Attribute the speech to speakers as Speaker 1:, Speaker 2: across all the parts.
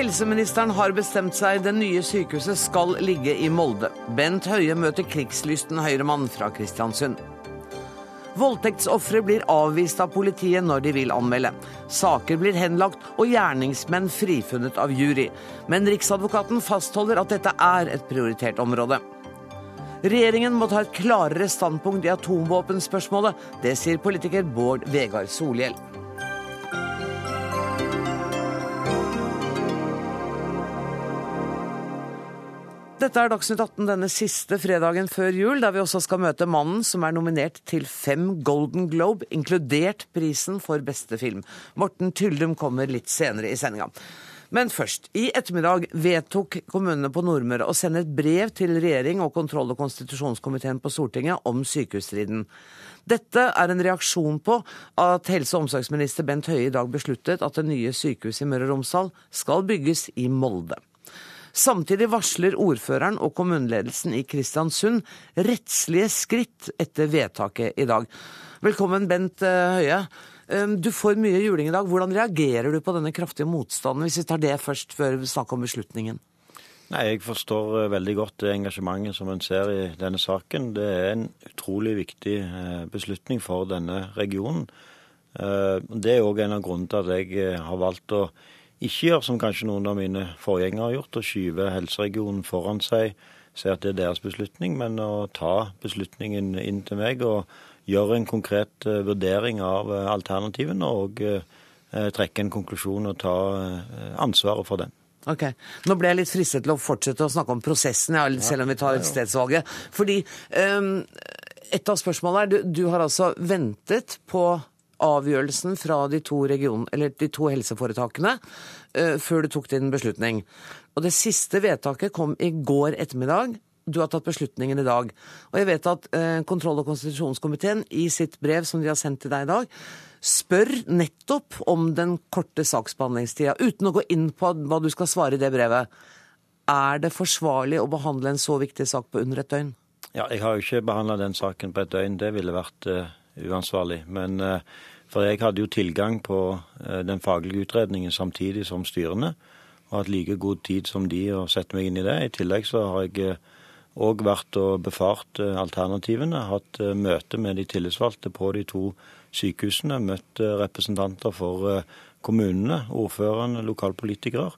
Speaker 1: Helseministeren har bestemt seg. Det nye sykehuset skal ligge i Molde. Bent Høie møter krigslysten høyremann fra Kristiansund. Voldtektsofre blir avvist av politiet når de vil anmelde. Saker blir henlagt og gjerningsmenn frifunnet av jury. Men Riksadvokaten fastholder at dette er et prioritert område. Regjeringen må ta et klarere standpunkt i atomvåpenspørsmålet. Det sier politiker Bård Vegar Solhjell. Dette er Dagsnytt 18 denne siste fredagen før jul, der vi også skal møte mannen som er nominert til fem Golden Globe, inkludert prisen for beste film. Morten Tyldum kommer litt senere i sendinga. Men først. I ettermiddag vedtok kommunene på Nordmøre å sende et brev til regjering og kontroll- og konstitusjonskomiteen på Stortinget om sykehusstriden. Dette er en reaksjon på at helse- og omsorgsminister Bent Høie i dag besluttet at det nye sykehuset i Møre og Romsdal skal bygges i Molde. Samtidig varsler ordføreren og kommuneledelsen i Kristiansund rettslige skritt etter vedtaket i dag. Velkommen, Bent eh, Høie. Du får mye juling i dag. Hvordan reagerer du på denne kraftige motstanden, hvis vi tar det først, før vi snakker om beslutningen?
Speaker 2: Nei, Jeg forstår eh, veldig godt det engasjementet som en ser i denne saken. Det er en utrolig viktig eh, beslutning for denne regionen. Det er òg en av grunnene til at jeg har valgt å ikke gjør som kanskje noen av mine forgjengere har gjort, å skyve helseregionen foran seg, si at det er deres beslutning, men å ta beslutningen inn til meg og gjøre en konkret uh, vurdering av uh, alternativene og uh, trekke en konklusjon og ta ansvaret for den.
Speaker 1: Ok. Nå ble jeg litt fristet til å fortsette å snakke om prosessen, ja, selv om vi tar stedsvalget. Fordi um, et av spørsmålene er du, du har altså ventet på avgjørelsen fra de to, region, de to helseforetakene uh, før du tok din beslutning. Og det siste vedtaket kom i går ettermiddag. Du har tatt beslutningen i dag. Og jeg vet at uh, kontroll- og konstitusjonskomiteen i sitt brev som de har sendt til deg i dag, spør nettopp om den korte saksbehandlingstida, uten å gå inn på hva du skal svare i det brevet. Er det forsvarlig å behandle en så viktig sak på under et døgn?
Speaker 2: Ja, Jeg har jo ikke behandla den saken på et døgn. Det ville vært uh, uansvarlig. Men uh, for jeg hadde jo tilgang på eh, den faglige utredningen samtidig som styrene, og hatt like god tid som de å sette meg inn i det. I tillegg så har jeg òg eh, vært og befart eh, alternativene, hatt møte med de tillitsvalgte på de to sykehusene, møtt representanter for kommunene, ordførerne, lokalpolitikere.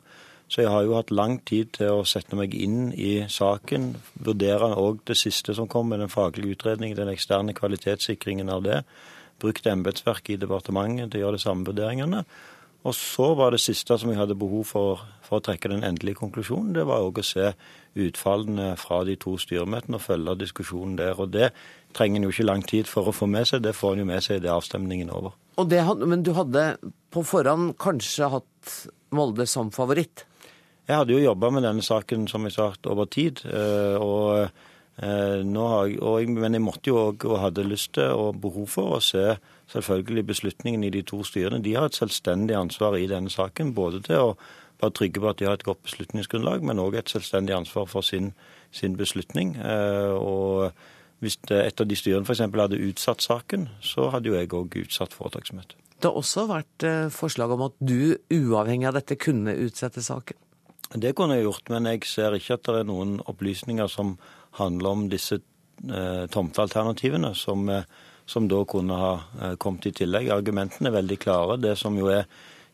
Speaker 2: Så jeg har jo hatt lang tid til å sette meg inn i saken, vurdere òg det siste som kom med den faglige utredningen, den eksterne kvalitetssikringen av det brukt embetsverket i departementet til å gjøre de samme vurderingene. Og så var det siste som jeg hadde behov for, for å trekke den endelige konklusjonen, det var òg å se utfallene fra de to styremøtene og følge diskusjonen der. Og det trenger en jo ikke lang tid for å få med seg, det får en jo med seg idet avstemningen er over.
Speaker 1: Det, men du hadde på forhånd kanskje hatt Molde som favoritt?
Speaker 2: Jeg hadde jo jobba med denne saken som jeg sagt, over tid. Eh, og Eh, jeg, og, men jeg måtte jo òg, og hadde lyst til og behov for, å se selvfølgelig beslutningen i de to styrene. De har et selvstendig ansvar i denne saken. Både til å være trygge på at de har et godt beslutningsgrunnlag, men òg et selvstendig ansvar for sin, sin beslutning. Eh, og hvis et av de styrene f.eks. hadde utsatt saken, så hadde jo jeg òg utsatt foretaksmøtet.
Speaker 1: Det har også vært forslag om at du, uavhengig av dette, kunne utsette saken?
Speaker 2: Det kunne jeg gjort, men jeg ser ikke at det er noen opplysninger som handler om disse eh, tomtealternativene, som, eh, som, da kunne ha eh, kommet i tillegg. Argumentene er veldig klare. Det som jo er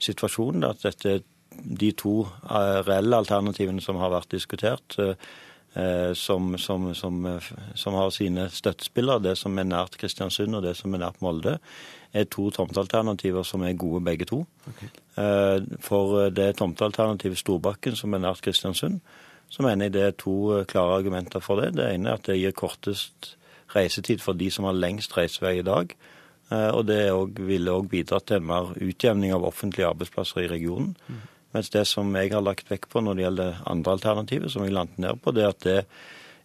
Speaker 2: situasjonen, er at dette er de to eh, reelle alternativene som har vært diskutert. Eh, som, som, som, som, har sine støttespillere, det som er nært Kristiansund og det som er nært Molde, er to tomtealternativer som er gode begge to. Okay. For det tomtealternativet Storbakken, som er nært Kristiansund, så mener jeg det er to eh, klare argumenter for det. Det ene er at det gir kortest reisetid for de som har lengst reisevei i dag. Eh, og det ville òg bidratt til en mer utjevning av offentlige arbeidsplasser i regionen. Mens det som jeg har lagt vekt på når det gjelder andre alternativer, som jeg landet ned på, det er at det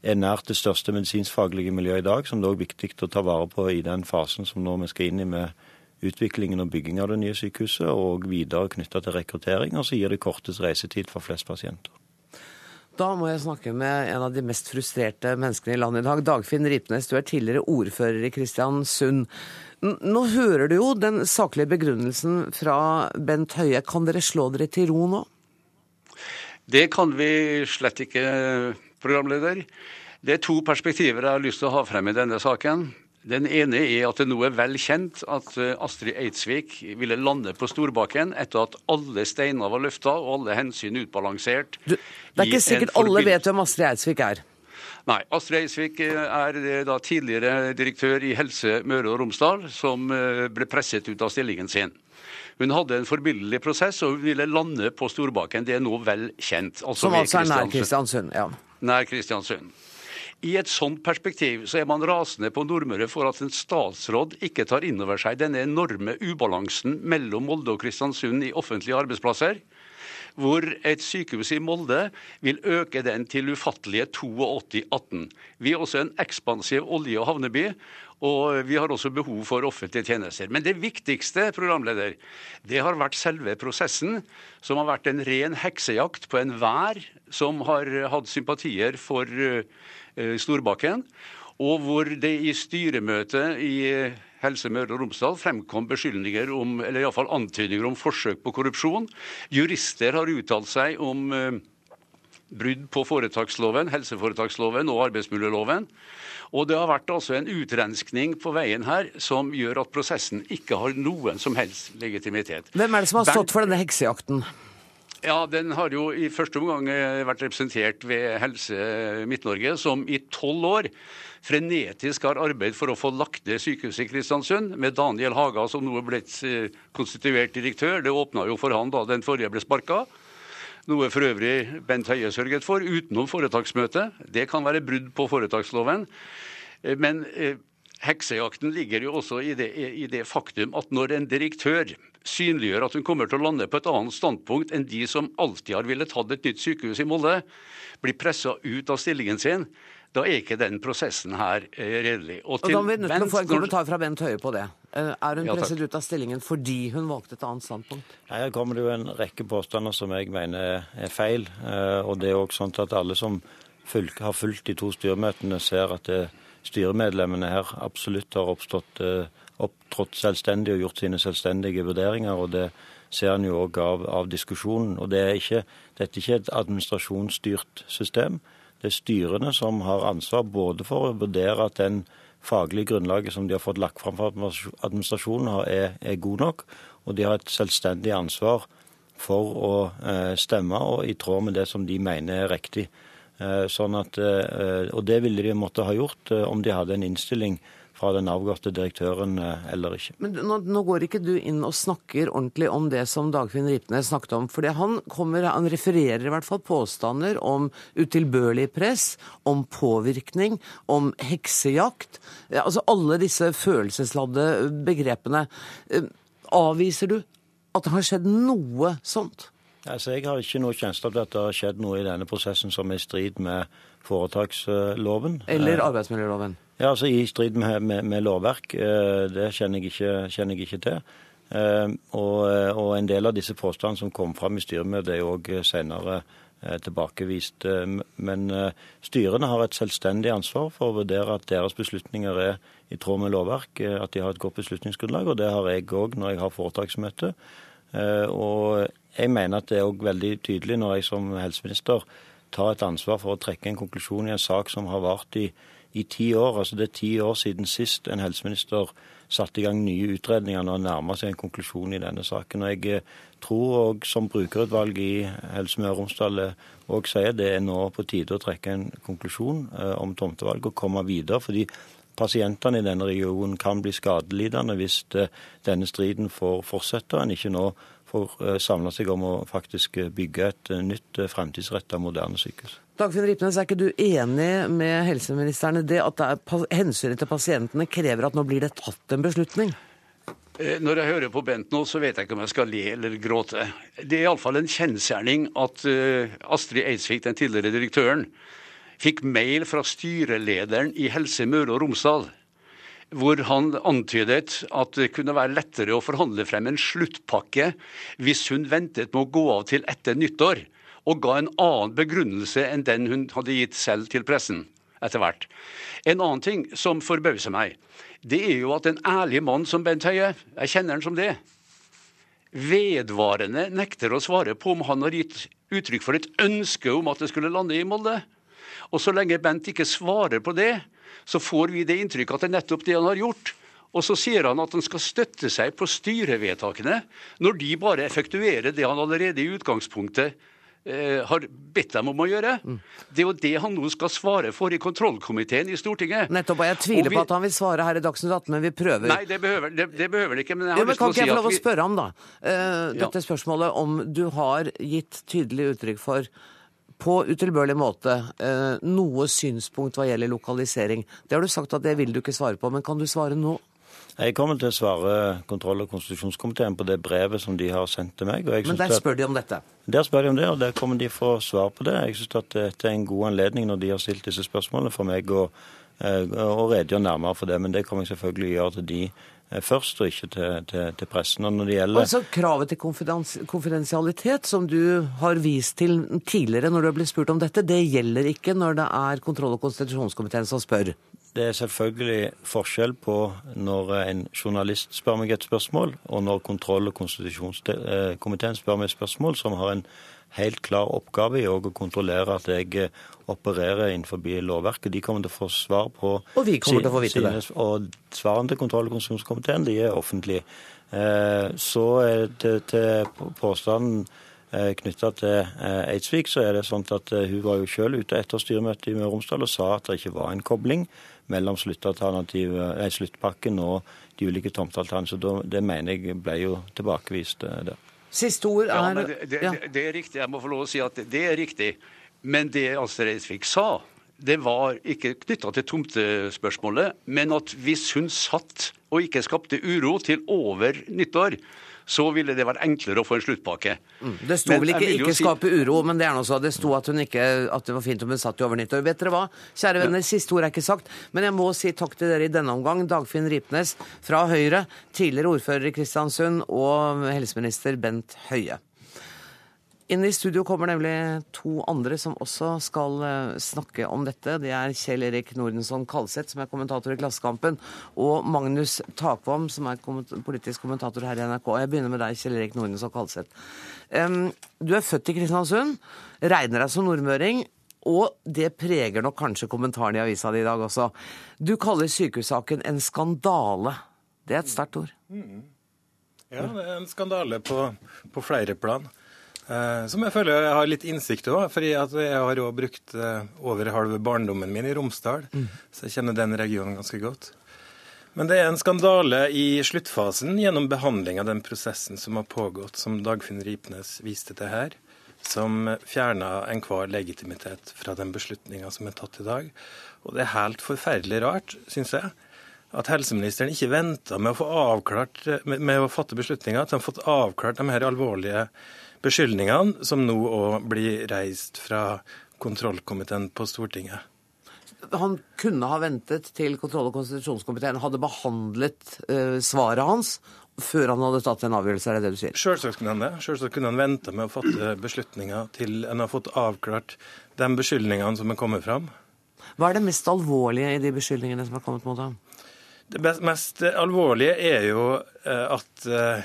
Speaker 2: er nært det største medisinskfaglige miljøet i dag, som det er viktig å ta vare på i den fasen som nå vi skal inn i med utviklingen og bygging av det nye sykehuset, og videre knytta til rekruttering. Og så gir det kortest reisetid for flest pasienter.
Speaker 1: Da må jeg snakke med en av de mest frustrerte menneskene i landet i dag. Dagfinn Ripnes, du er tidligere ordfører i Kristiansund. Nå hører du jo den saklige begrunnelsen fra Bent Høie. Kan dere slå dere til ro nå?
Speaker 3: Det kan vi slett ikke, programleder. Det er to perspektiver jeg har lyst til å ha frem i denne saken. Den ene er at det nå er vel kjent at eh, Astrid Eidsvik ville lande på Storbakken etter at alle steiner var løfta og alle hensyn utbalansert.
Speaker 1: Du, det er ikke sikkert alle vet hvem Astrid Eidsvik er?
Speaker 3: Nei. Astrid Eidsvik eh, er eh, da tidligere direktør i Helse Møre og Romsdal, som ble presset ut av stillingen sin. Hun hadde en forbilledlig prosess og hun ville lande på Storbakken. Det er nå vel kjent.
Speaker 1: Altså som altså er nær Kristiansund? Ja.
Speaker 3: Nær Kristiansund. I et sånt perspektiv så er man rasende på Nordmøre for at en statsråd ikke tar inn over seg denne enorme ubalansen mellom Molde og Kristiansund i offentlige arbeidsplasser. Hvor et sykehus i Molde vil øke den til ufattelige 82-18. Vi er også en ekspansiv olje- og havneby, og vi har også behov for offentlige tjenester. Men det viktigste, programleder, det har vært selve prosessen, som har vært en ren heksejakt på enhver som har hatt sympatier for Eh, Storbakken. Og hvor det i styremøtet i eh, Helse Møre og Romsdal fremkom beskyldninger om, eller iallfall antydninger om forsøk på korrupsjon. Jurister har uttalt seg om eh, brudd på foretaksloven, helseforetaksloven og arbeidsmiljøloven. Og det har vært altså en utrenskning på veien her som gjør at prosessen ikke har noen som helst legitimitet.
Speaker 1: Hvem er det som har stått for denne heksejakten?
Speaker 3: Ja, Den har jo i første omgang eh, vært representert ved Helse Midt-Norge, som i tolv år frenetisk har arbeidet for å få lagt ned sykehuset i Kristiansund, med Daniel Haga som nå er blitt eh, konstituert direktør. Det åpna jo for han da den forrige ble sparka. Noe for øvrig Bent Høie sørget for, utenom foretaksmøtet. Det kan være brudd på foretaksloven. Eh, men heksejakten ligger jo også i det, i det faktum at når en direktør synliggjør at hun kommer til å lande på et annet standpunkt enn de som alltid har villet hatt et nytt sykehus i Molde, blir pressa ut av stillingen sin, da er ikke den prosessen her eh, redelig.
Speaker 1: Og, og Da er vi nødt til å få en kommentar fra Bent Høie på det. Eh, er hun ja, presset ut av stillingen fordi hun valgte et annet standpunkt?
Speaker 2: Her kommer det jo en rekke påstander som jeg mener er feil. Eh, og det er òg sånn at alle som har fulgt de to styremøtene, ser at styremedlemmene her absolutt har oppstått opptrådt selvstendig og gjort sine selvstendige vurderinger. og det ser en jo òg av, av, diskusjonen. Og det er ikke, Dette er ikke et administrasjonsstyrt system. Det er styrene som har ansvar både for å vurdere at den faglige grunnlaget som de har fått lagt fram for administrasjonen, er, er god nok, og de har et selvstendig ansvar for å eh, stemme og i tråd med det som de mener er riktig. Eh, sånn at, eh, og det ville de måtte ha gjort eh, om de hadde en innstilling fra den avgåtte direktøren eh, eller ikke.
Speaker 1: Men nå, nå, går ikke du inn og snakker ordentlig om det som Dagfinn Ripnes snakket om. For han, kommer, han refererer i hvert fall påstander om utilbørlig press, om påvirkning, om heksejakt. Altså alle disse følelsesladde begrepene. Eh, avviser du at det har skjedd noe sånt?
Speaker 2: Altså, jeg har ikke noe kjennskap til at det har skjedd noe i denne prosessen som er i strid med foretaksloven.
Speaker 1: Eller eh, arbeidsmiljøloven?
Speaker 2: Ja, altså I strid med, med, med lovverk. Eh, det kjenner jeg ikke, kjenner jeg ikke til. Eh, og, og, en del av disse påstandene som kom fram i styremøtet, er òg senere tilbakevist. Men styrene har et selvstendig ansvar for å vurdere at deres beslutninger er i tråd med lovverk, at de har et godt beslutningsgrunnlag. Og det har jeg òg når jeg har foretaksmøte. Og jeg mener at det er òg veldig tydelig når jeg som helseminister tar et ansvar for å trekke en konklusjon i en sak som har vart i i ti år. Altså det er ti år siden sist en helseminister satte i gang nye utredninger og nærmer seg en konklusjon i denne saken. Og Jeg eh, tror òg som brukerutvalget i Helse Møre og Romsdal òg eh, sier, det er nå på tide å trekke en konklusjon eh, om tomtevalg og komme videre. fordi pasientene i denne regionen kan bli skadelidende hvis denne striden får fortsette, og en ikke nå får samla seg om å faktisk bygge et nytt fremtidsretta moderne sykehus.
Speaker 1: Dagfinn Ripnes, er ikke du enig med helseministeren i det at hensynet til pasientene krever at nå blir det tatt en beslutning?
Speaker 3: Eh, når jeg hører på Bent nå, så vet jeg ikke om jeg skal le eller gråte. Det er iallfall en kjensgjerning at eh, Astrid Eidsvik, den tidligere direktøren, fikk mail fra styrelederen i Helse Møre og Romsdal, hvor han antydet at det kunne være lettere å forhandle frem en sluttpakke hvis hun ventet med å gå av til etter nyttår og ga en annen begrunnelse enn den hun hadde gitt selv til pressen etter hvert. En annen ting som forbauser meg, det er jo at en ærlig mann som Bent Høie, jeg kjenner han som det, vedvarende nekter å svare på om han har gitt uttrykk for et ønske om at det skulle lande i Molde. Og så lenge Bent ikke svarer på det, så får vi det inntrykket at det er nettopp det han har gjort. Og så sier han at han skal støtte seg på styrevedtakene, når de bare effektuerer det han allerede i utgangspunktet har bedt dem om å gjøre. Mm. Det er jo det han nå skal svare for i kontrollkomiteen i Stortinget.
Speaker 1: Nettopp, og Jeg tviler vi... på at han vil svare her i Dagsnytt 18, men vi prøver.
Speaker 3: Nei, det behøver, det, det behøver ikke. Men
Speaker 1: jo, men kan ikke jeg få lov å spørre ham, da? Uh, dette ja. spørsmålet om du har gitt tydelig uttrykk for på utilbørlig måte eh, noe synspunkt hva gjelder lokalisering. Det har du sagt at det vil du ikke svare på, men kan du svare nå?
Speaker 2: Jeg kommer til å svare kontroll- og konstitusjonskomiteen på det brevet som de har sendt til meg.
Speaker 1: Men der spør de om dette?
Speaker 2: Der spør de om det, og der kommer de få svar på det. Jeg syns dette er en god anledning når de har stilt disse spørsmålene for meg å, eh, å redegjøre nærmere for det. Men det kommer jeg selvfølgelig å gjøre til de eh, først, og ikke til, til, til pressen. Og når det gjelder...
Speaker 1: Altså Kravet til konfidensialitet som du har vist til tidligere når du har blitt spurt om dette, det gjelder ikke når det er kontroll- og konstitusjonskomiteen som spør?
Speaker 2: Det er selvfølgelig forskjell på når en journalist spør meg et spørsmål, og når kontroll- og konstitusjonskomiteen spør meg et spørsmål som har en helt klar oppgave i å kontrollere at jeg eh, opererer innenfor lovverket. De kommer til å få svar på
Speaker 1: Og vi kommer til å få vite det.
Speaker 2: Og svarene til kontroll- og konstitusjonskomiteen de er offentlige. Så så til, til påstanden eh, knytta til Eidsvik, så er det sånn at hun var jo selv ute etter styremøtet i Møre og Romsdal og sa at det ikke var en kobling mellom sluttpakken og de ulike tomtealternativene. Så det mener jeg ble jo tilbakevist eh, der.
Speaker 1: Siste ord er
Speaker 3: ja, det, det, ja. det, er riktig. Jeg må få lov å si at det er riktig. Men det Astrid Eidsvik sa, det var ikke knytta til tomtespørsmålet, men at hvis hun satt og ikke skapte uro til over nyttår, så ville det vært enklere å få en sluttpakke.
Speaker 1: Mm. Det sto vel ikke 'ikke si... skape uro', men det er noe så. Det sto at, ikke, at det var fint om hun satt i over nyttår. Vet dere hva, kjære venner, siste ord er ikke sagt, men jeg må si takk til dere i denne omgang. Dagfinn Ripnes fra Høyre, tidligere ordfører i Kristiansund, og helseminister Bent Høie. Inn i studio kommer nemlig to andre som også skal eh, snakke om dette. Det er Kjell Erik Nordensson Kalseth, som er kommentator i Klassekampen, og Magnus Takvam, som er politisk kommentator her i NRK. Jeg begynner med deg, Kjell Erik Nordensson Kalseth. Du er født i Kristiansund, regner deg som nordmøring. Og det preger nok kanskje kommentaren i avisa di i dag også. Du kaller sykehussaken en skandale. Det er et sterkt ord. Mm.
Speaker 4: Ja, det er en skandale på, på flere plan. Eh, som jeg føler jeg har litt innsikt i. fordi jeg har jo brukt eh, over halve barndommen min i Romsdal, mm. så jeg kjenner den regionen ganske godt. Men det er en skandale i sluttfasen gjennom behandling av den prosessen som har pågått, som Dagfinn Ripnes viste til her, som fjerna enhver legitimitet fra den beslutninga som er tatt i dag. Og det er helt forferdelig rart, syns jeg, at helseministeren ikke venta med med, med å fatte beslutninga, at han har fått avklart de her alvorlige beskyldningene som nå òg blir reist fra kontrollkomiteen på Stortinget.
Speaker 1: Han kunne ha ventet til kontroll- og konstitusjonskomiteen hadde behandlet uh, svaret hans før han hadde tatt en avgjørelse, er det det du sier?
Speaker 4: Selvsagt kunne han det. Selvsagt kunne han vente med å fatte beslutninger til en har fått avklart de beskyldningene som er kommet fram.
Speaker 1: Hva er det mest alvorlige i de beskyldningene som er kommet mot ham?
Speaker 4: Det mest alvorlige er jo eh, at Eh,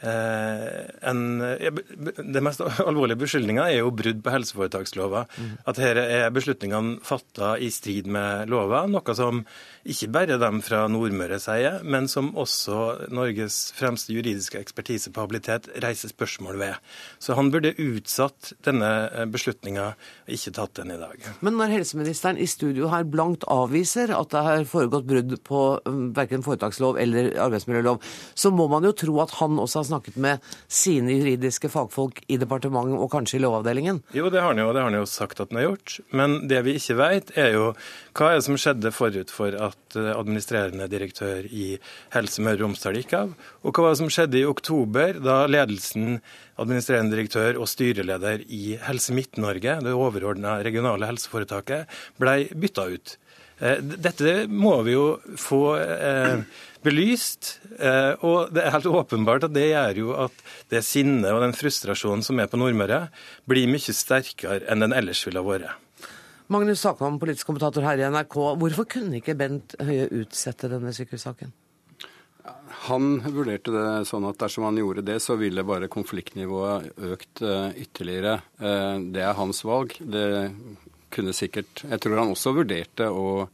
Speaker 4: en, det mest alvorlige beskyldninga er jo brudd på helseforetakslova. Mm. At her er beslutningene fatta i strid med lova, noe som ikke bare dem fra Nordmøre sier, men som også Norges fremste juridiske ekspertise på habilitet reiser spørsmål ved. Så han burde utsatt denne beslutninga, og ikke tatt den i dag.
Speaker 1: Men når helseministeren i studio her blankt avviser at det har foregått brudd på um, verken foretakslov eller arbeidsmiljølov, så må man jo tro at han også har snakket med sine juridiske fagfolk i departementet og kanskje i Lovavdelingen?
Speaker 4: Jo, det har han jo, det har han jo sagt at han har gjort. Men det vi ikke vet, er jo hva er det som skjedde forut for at eh, administrerende direktør i Helse Møre og Romsdal gikk av? Og hva var det som skjedde i oktober, da ledelsen, administrerende direktør og styreleder i Helse Midt-Norge, det overordna regionale helseforetaket, ble bytta ut? Eh, dette må vi jo få eh, belyst. Og det er helt åpenbart at det gjør jo at det sinnet og den frustrasjonen som er på Nordmøre, blir mye sterkere enn den ellers ville ha vært.
Speaker 1: Magnus Sakvam, politisk kommentator her i NRK. Hvorfor kunne ikke Bent Høie utsette denne sykehussaken?
Speaker 5: Han vurderte det sånn at dersom han gjorde det, så ville bare konfliktnivået økt ytterligere. Det er hans valg. Det kunne sikkert Jeg tror han også vurderte å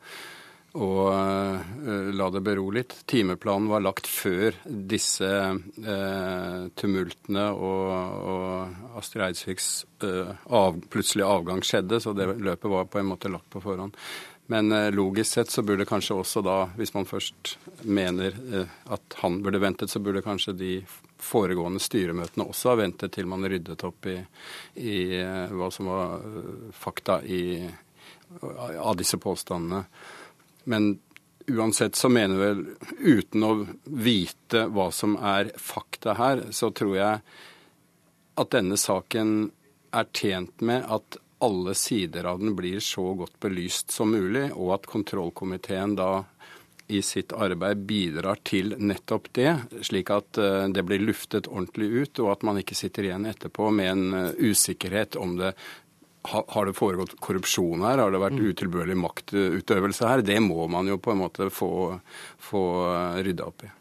Speaker 5: uh, la det bero litt. Timeplanen var lagt før disse uh, tumultene og, og Astrid Eidsviks uh, av, plutselige avgang skjedde, så det løpet var på en måte lagt på forhånd. Men logisk sett så burde kanskje også da, hvis man først mener at han burde ventet, så burde kanskje de foregående styremøtene også ha ventet til man ryddet opp i, i hva som var fakta i, av disse påstandene. Men uansett så mener vel, uten å vite hva som er fakta her, så tror jeg at denne saken er tjent med at alle sider av den blir så godt belyst som mulig, og at kontrollkomiteen da i sitt arbeid bidrar til nettopp det, slik at eh, det blir luftet ordentlig ut, og at man ikke sitter igjen etterpå med en eh, usikkerhet om det har det foregått korrupsjon her? Har det vært mm. utilbørlig maktutøvelse her? Det må man jo på en måte få, få rydda opp i.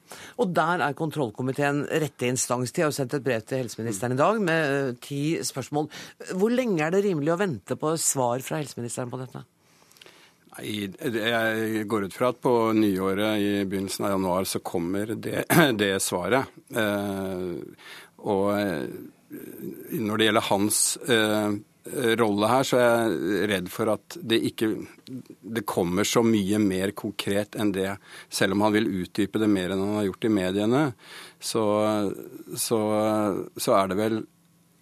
Speaker 1: Og der er kontrollkomiteen rette instans. De har jo sendt et brev til helseministeren i dag med eh, ti spørsmål. Hvor lenge er det rimelig å vente på svar fra helseministeren på dette?
Speaker 5: Nei, Jeg går ut fra at på nyåret i begynnelsen av januar så kommer det, det svaret. Eh, og eh, når det gjelder hans rolle her, så er jeg redd for at det ikke det kommer så mye mer konkret enn det. Selv om han vil utdype det mer enn han har gjort i mediene, så, så, så er det vel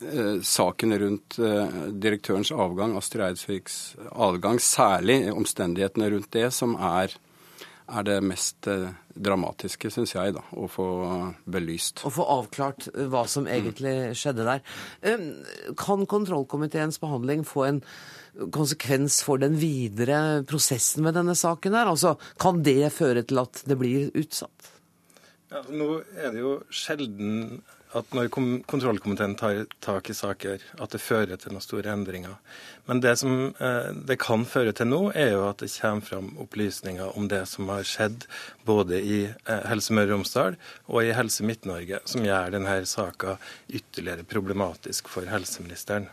Speaker 5: eh, saken rundt eh, direktørens avgang, Astrid Eidsviks avgang, særlig omstendighetene rundt det, som er er det mest eh, dramatiske, syns jeg, da, å få belyst.
Speaker 1: Å få avklart eh, hva som egentlig mm. skjedde der. Kan kontrollkomiteens behandling få en konsekvens for den videre prosessen med denne saken her? Altså, kan det føre til at det blir utsatt?
Speaker 4: Ja, nå er det jo sjelden at når kontrollkomiteen tar tak i saker, at det fører til noen store endringer. Men det som eh, det kan føre til nå, er jo at det kommer fram opplysninger om det som har skjedd både i eh, Helse Møre og Romsdal og i Helse Midt-Norge, som gjør denne saka ytterligere problematisk for helseministeren.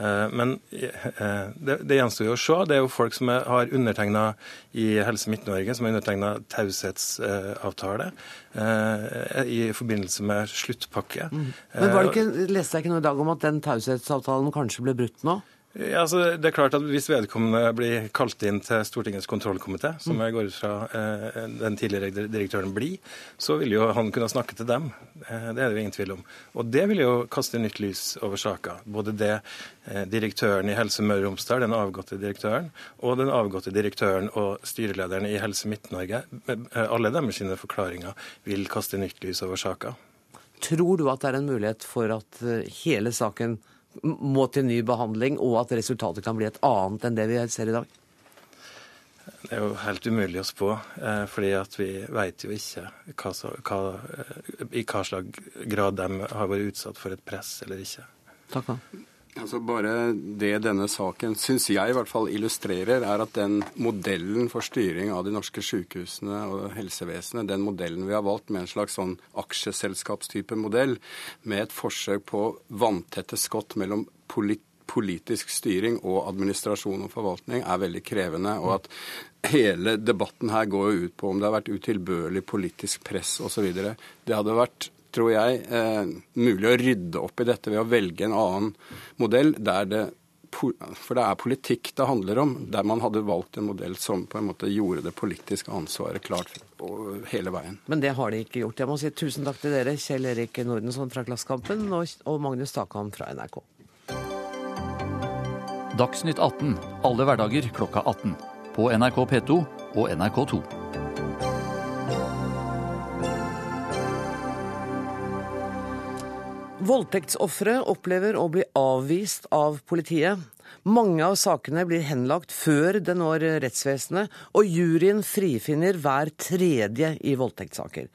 Speaker 4: Eh, men eh, det, det gjenstår jo å se. Det er jo folk som har undertegna i Helse Midt-Norge, som har undertegna taushetsavtale eh, i forbindelse med sluttpakke. Mm.
Speaker 1: Men var det ikke, Leste jeg ikke noe i dag om at den taushetsavtalen kanskje ble brutt nå?
Speaker 4: Ja, altså, det er klart at Hvis vedkommende blir kalt inn til Stortingets kontrollkomité, som jeg går ut fra eh, den tidligere direktøren blir, så vil jo han kunne snakke til dem. Eh, det er det jo ingen tvil om. Og det vil jo kaste nytt lys over saka. Både det eh, direktøren i Helse Møre og Romsdal, den avgåtte direktøren, og den avgåtte direktøren og styrelederen i Helse Midt-Norge, eh, alle deres sine forklaringer vil kaste nytt lys over saka.
Speaker 1: Tror du at det er en mulighet for at eh, hele saken må til ny behandling, og at resultatet kan bli et annet enn det vi ser i dag?
Speaker 4: Det er jo helt umulig å spå, eh, fordi at vi vet jo ikke hva, hva, eh, i hva slags grad de har vært utsatt for et press eller ikke.
Speaker 1: Takk da.
Speaker 5: Altså Bare det denne saken syns jeg i hvert fall illustrerer, er at den modellen for styring av de norske sykehusene og helsevesenet, den modellen vi har valgt med en slags sånn aksjeselskapstype modell, med et forsøk på vanntette skott mellom politikk politisk styring og administrasjon og forvaltning er veldig krevende. Og at hele debatten her går ut på om det har vært utilbørlig politisk press osv. Det hadde vært tror jeg, eh, mulig å rydde opp i dette ved å velge en annen modell der det for det er politikk det handler om, der man hadde valgt en modell som på en måte gjorde det politiske ansvaret klart hele veien.
Speaker 1: Men det har de ikke gjort. Jeg må si tusen takk til dere, Kjell Erik Nordensson fra Klassekampen og Magnus Takam fra NRK.
Speaker 6: Dagsnytt 18 alle hverdager klokka 18. På NRK P2 og NRK2.
Speaker 1: Voldtektsofre opplever å bli avvist av politiet. Mange av sakene blir henlagt før det når rettsvesenet, og juryen frifinner hver tredje i voldtektssaker.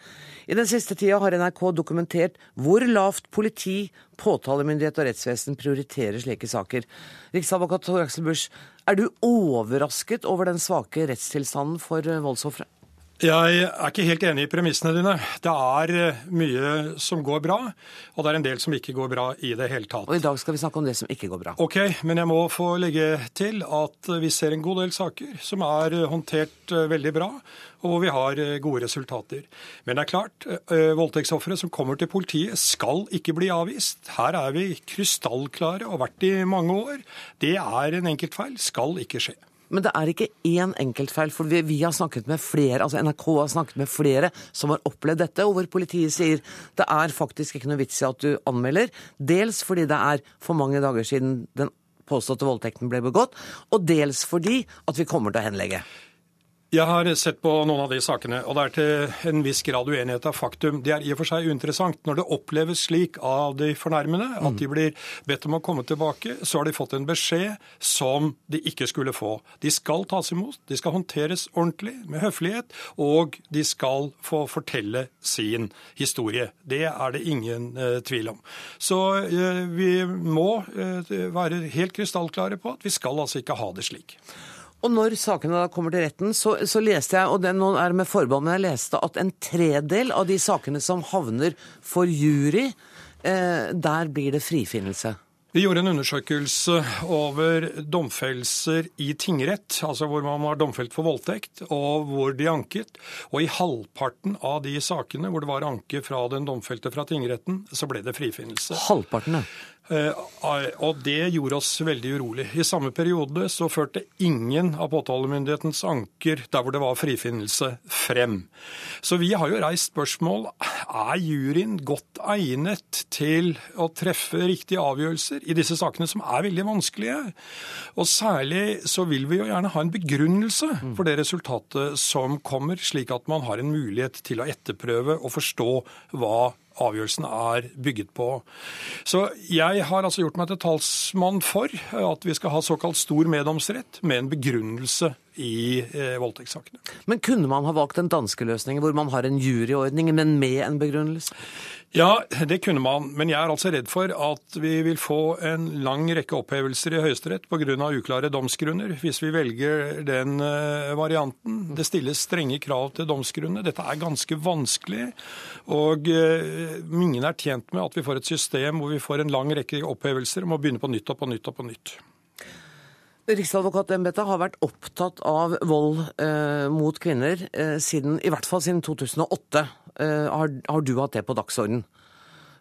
Speaker 1: I den siste tida har NRK dokumentert hvor lavt politi, påtalemyndighet og rettsvesen prioriterer slike saker. Riksadvokat Tor Axel Busch, er du overrasket over den svake rettstilstanden for voldsofre?
Speaker 7: Jeg er ikke helt enig i premissene dine. Det er eh, mye som går bra, og det er en del som ikke går bra i det hele tatt.
Speaker 1: Og i dag skal vi snakke om det som ikke går bra.
Speaker 7: Ok, men jeg må få legge til at vi ser en god del saker som er håndtert eh, veldig bra, og hvor vi har eh, gode resultater. Men det er klart, voldtektsofre som kommer til politiet skal ikke bli avvist. Her er vi krystallklare og har vært i mange år. Det er en enkeltfeil, skal ikke skje.
Speaker 1: Men det er ikke én enkeltfeil, for vi, vi, har snakket med flere, altså NRK har snakket med flere som har opplevd dette, og hvor politiet sier det er faktisk ikke noe vits i at du anmelder. Dels fordi det er for mange dager siden den påståtte voldtekten ble begått, og dels fordi at vi kommer til å henlegge.
Speaker 7: Jeg har sett på noen av de sakene, og det er til en viss grad uenighet av faktum. Det er i og for seg uinteressant. Når det oppleves slik av de fornærmede at de blir bedt om å komme tilbake, så har de fått en beskjed som de ikke skulle få. De skal tas imot, de skal håndteres ordentlig, med høflighet, og de skal få fortelle sin historie. Det er det ingen eh, tvil om. Så eh, vi må eh, være helt krystallklare på at vi skal altså ikke ha det slik.
Speaker 1: Og når sakene da kommer til retten, så, så leste jeg, og det nå er med forbehold, men jeg leste at en tredel av de sakene som havner for jury, eh, der blir det frifinnelse.
Speaker 7: Vi gjorde en undersøkelse over domfellelser i tingrett, altså hvor man var domfelt for voldtekt, og hvor de anket. Og i halvparten av de sakene hvor det var anke fra den domfelte fra tingretten, så ble det frifinnelse.
Speaker 1: Halvparten, ja.
Speaker 7: Eh, og det gjorde oss veldig urolig. I samme periode så førte ingen av påtalemyndighetens anker der hvor det var frifinnelse, frem. Så vi har jo reist spørsmål er juryen godt egnet til å treffe riktige avgjørelser i disse sakene som er veldig vanskelige. Og særlig så vil vi jo gjerne ha en begrunnelse for det resultatet som kommer, slik at man har en mulighet til å etterprøve og forstå hva avgjørelsen er bygget på. Så jeg har altså gjort meg til talsmann for at vi skal ha såkalt stor meddomsrett med en begrunnelse i eh, voldtektssakene.
Speaker 1: Men kunne man ha valgt den danske løsningen, hvor man har en juryordning, men med en begrunnelse?
Speaker 7: Ja, det kunne man. Men jeg er altså redd for at vi vil få en lang rekke opphevelser i Høyesterett pga. uklare domsgrunner, hvis vi velger den eh, varianten. Det stilles strenge krav til domsgrunnene. Dette er ganske vanskelig. Og uh, ingen er tjent med at vi får et system hvor vi får en lang rekke opphevelser og må begynne på nytt og på nytt og på nytt.
Speaker 1: Riksadvokatembetet har vært opptatt av vold eh, mot kvinner eh, siden, i hvert fall siden 2008. Eh, har, har, du hatt det på dagsorden?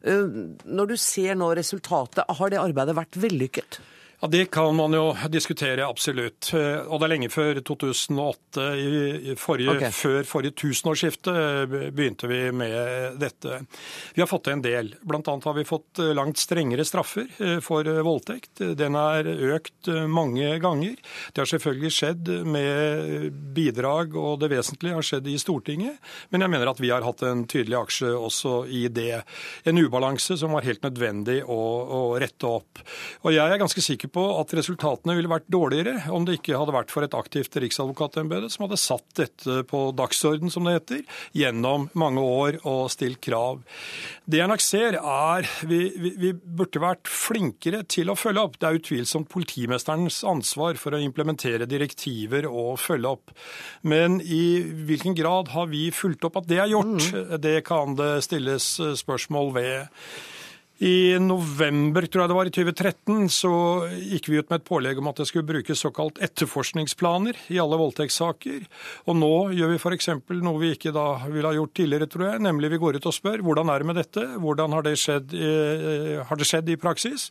Speaker 1: Eh, når du ser nå resultatet, har det arbeidet vært vellykket?
Speaker 7: Ja, Det kan man jo diskutere, absolutt. Eh, og det er lenge før 2008. I forrige, okay. Før forrige tusenårsskifte eh, begynte vi med dette. Vi har fått til en del. Blant annet har vi fått eh, langt strengere straffer for voldtekt. Den er økt mange ganger. Det har selvfølgelig skjedd med bidrag, og det vesentlige har skjedd i Stortinget. Men jeg mener at vi har hatt en tydelig aksje også i det. En ubalanse som var helt nødvendig å, å rette opp. Og jeg er ganske sikker på at resultatene ville vært dårligere om det ikke hadde vært for et aktivt riksadvokatembete som hadde satt dette på dagsorden, som det heter, gjennom mange år og stilt krav. Det jeg nok ser, er vi, vi, vi burde vært flinkere til å følge opp. Det er utvilsomt politimesterens ansvar for å implementere direktiver og følge opp. Men i hvilken grad har vi fulgt opp at det er gjort? Mm. Det kan det stilles spørsmål ved. I november tror jeg det var i 2013, så gikk vi ut med et pålegg om at det skulle brukes såkalt etterforskningsplaner i alle voldtektssaker. Og nå gjør vi f.eks. noe vi ikke da ville ha gjort tidligere, tror jeg. Nemlig vi går ut og spør hvordan er det med dette? Hvordan har det skjedd, eh, har det skjedd i praksis?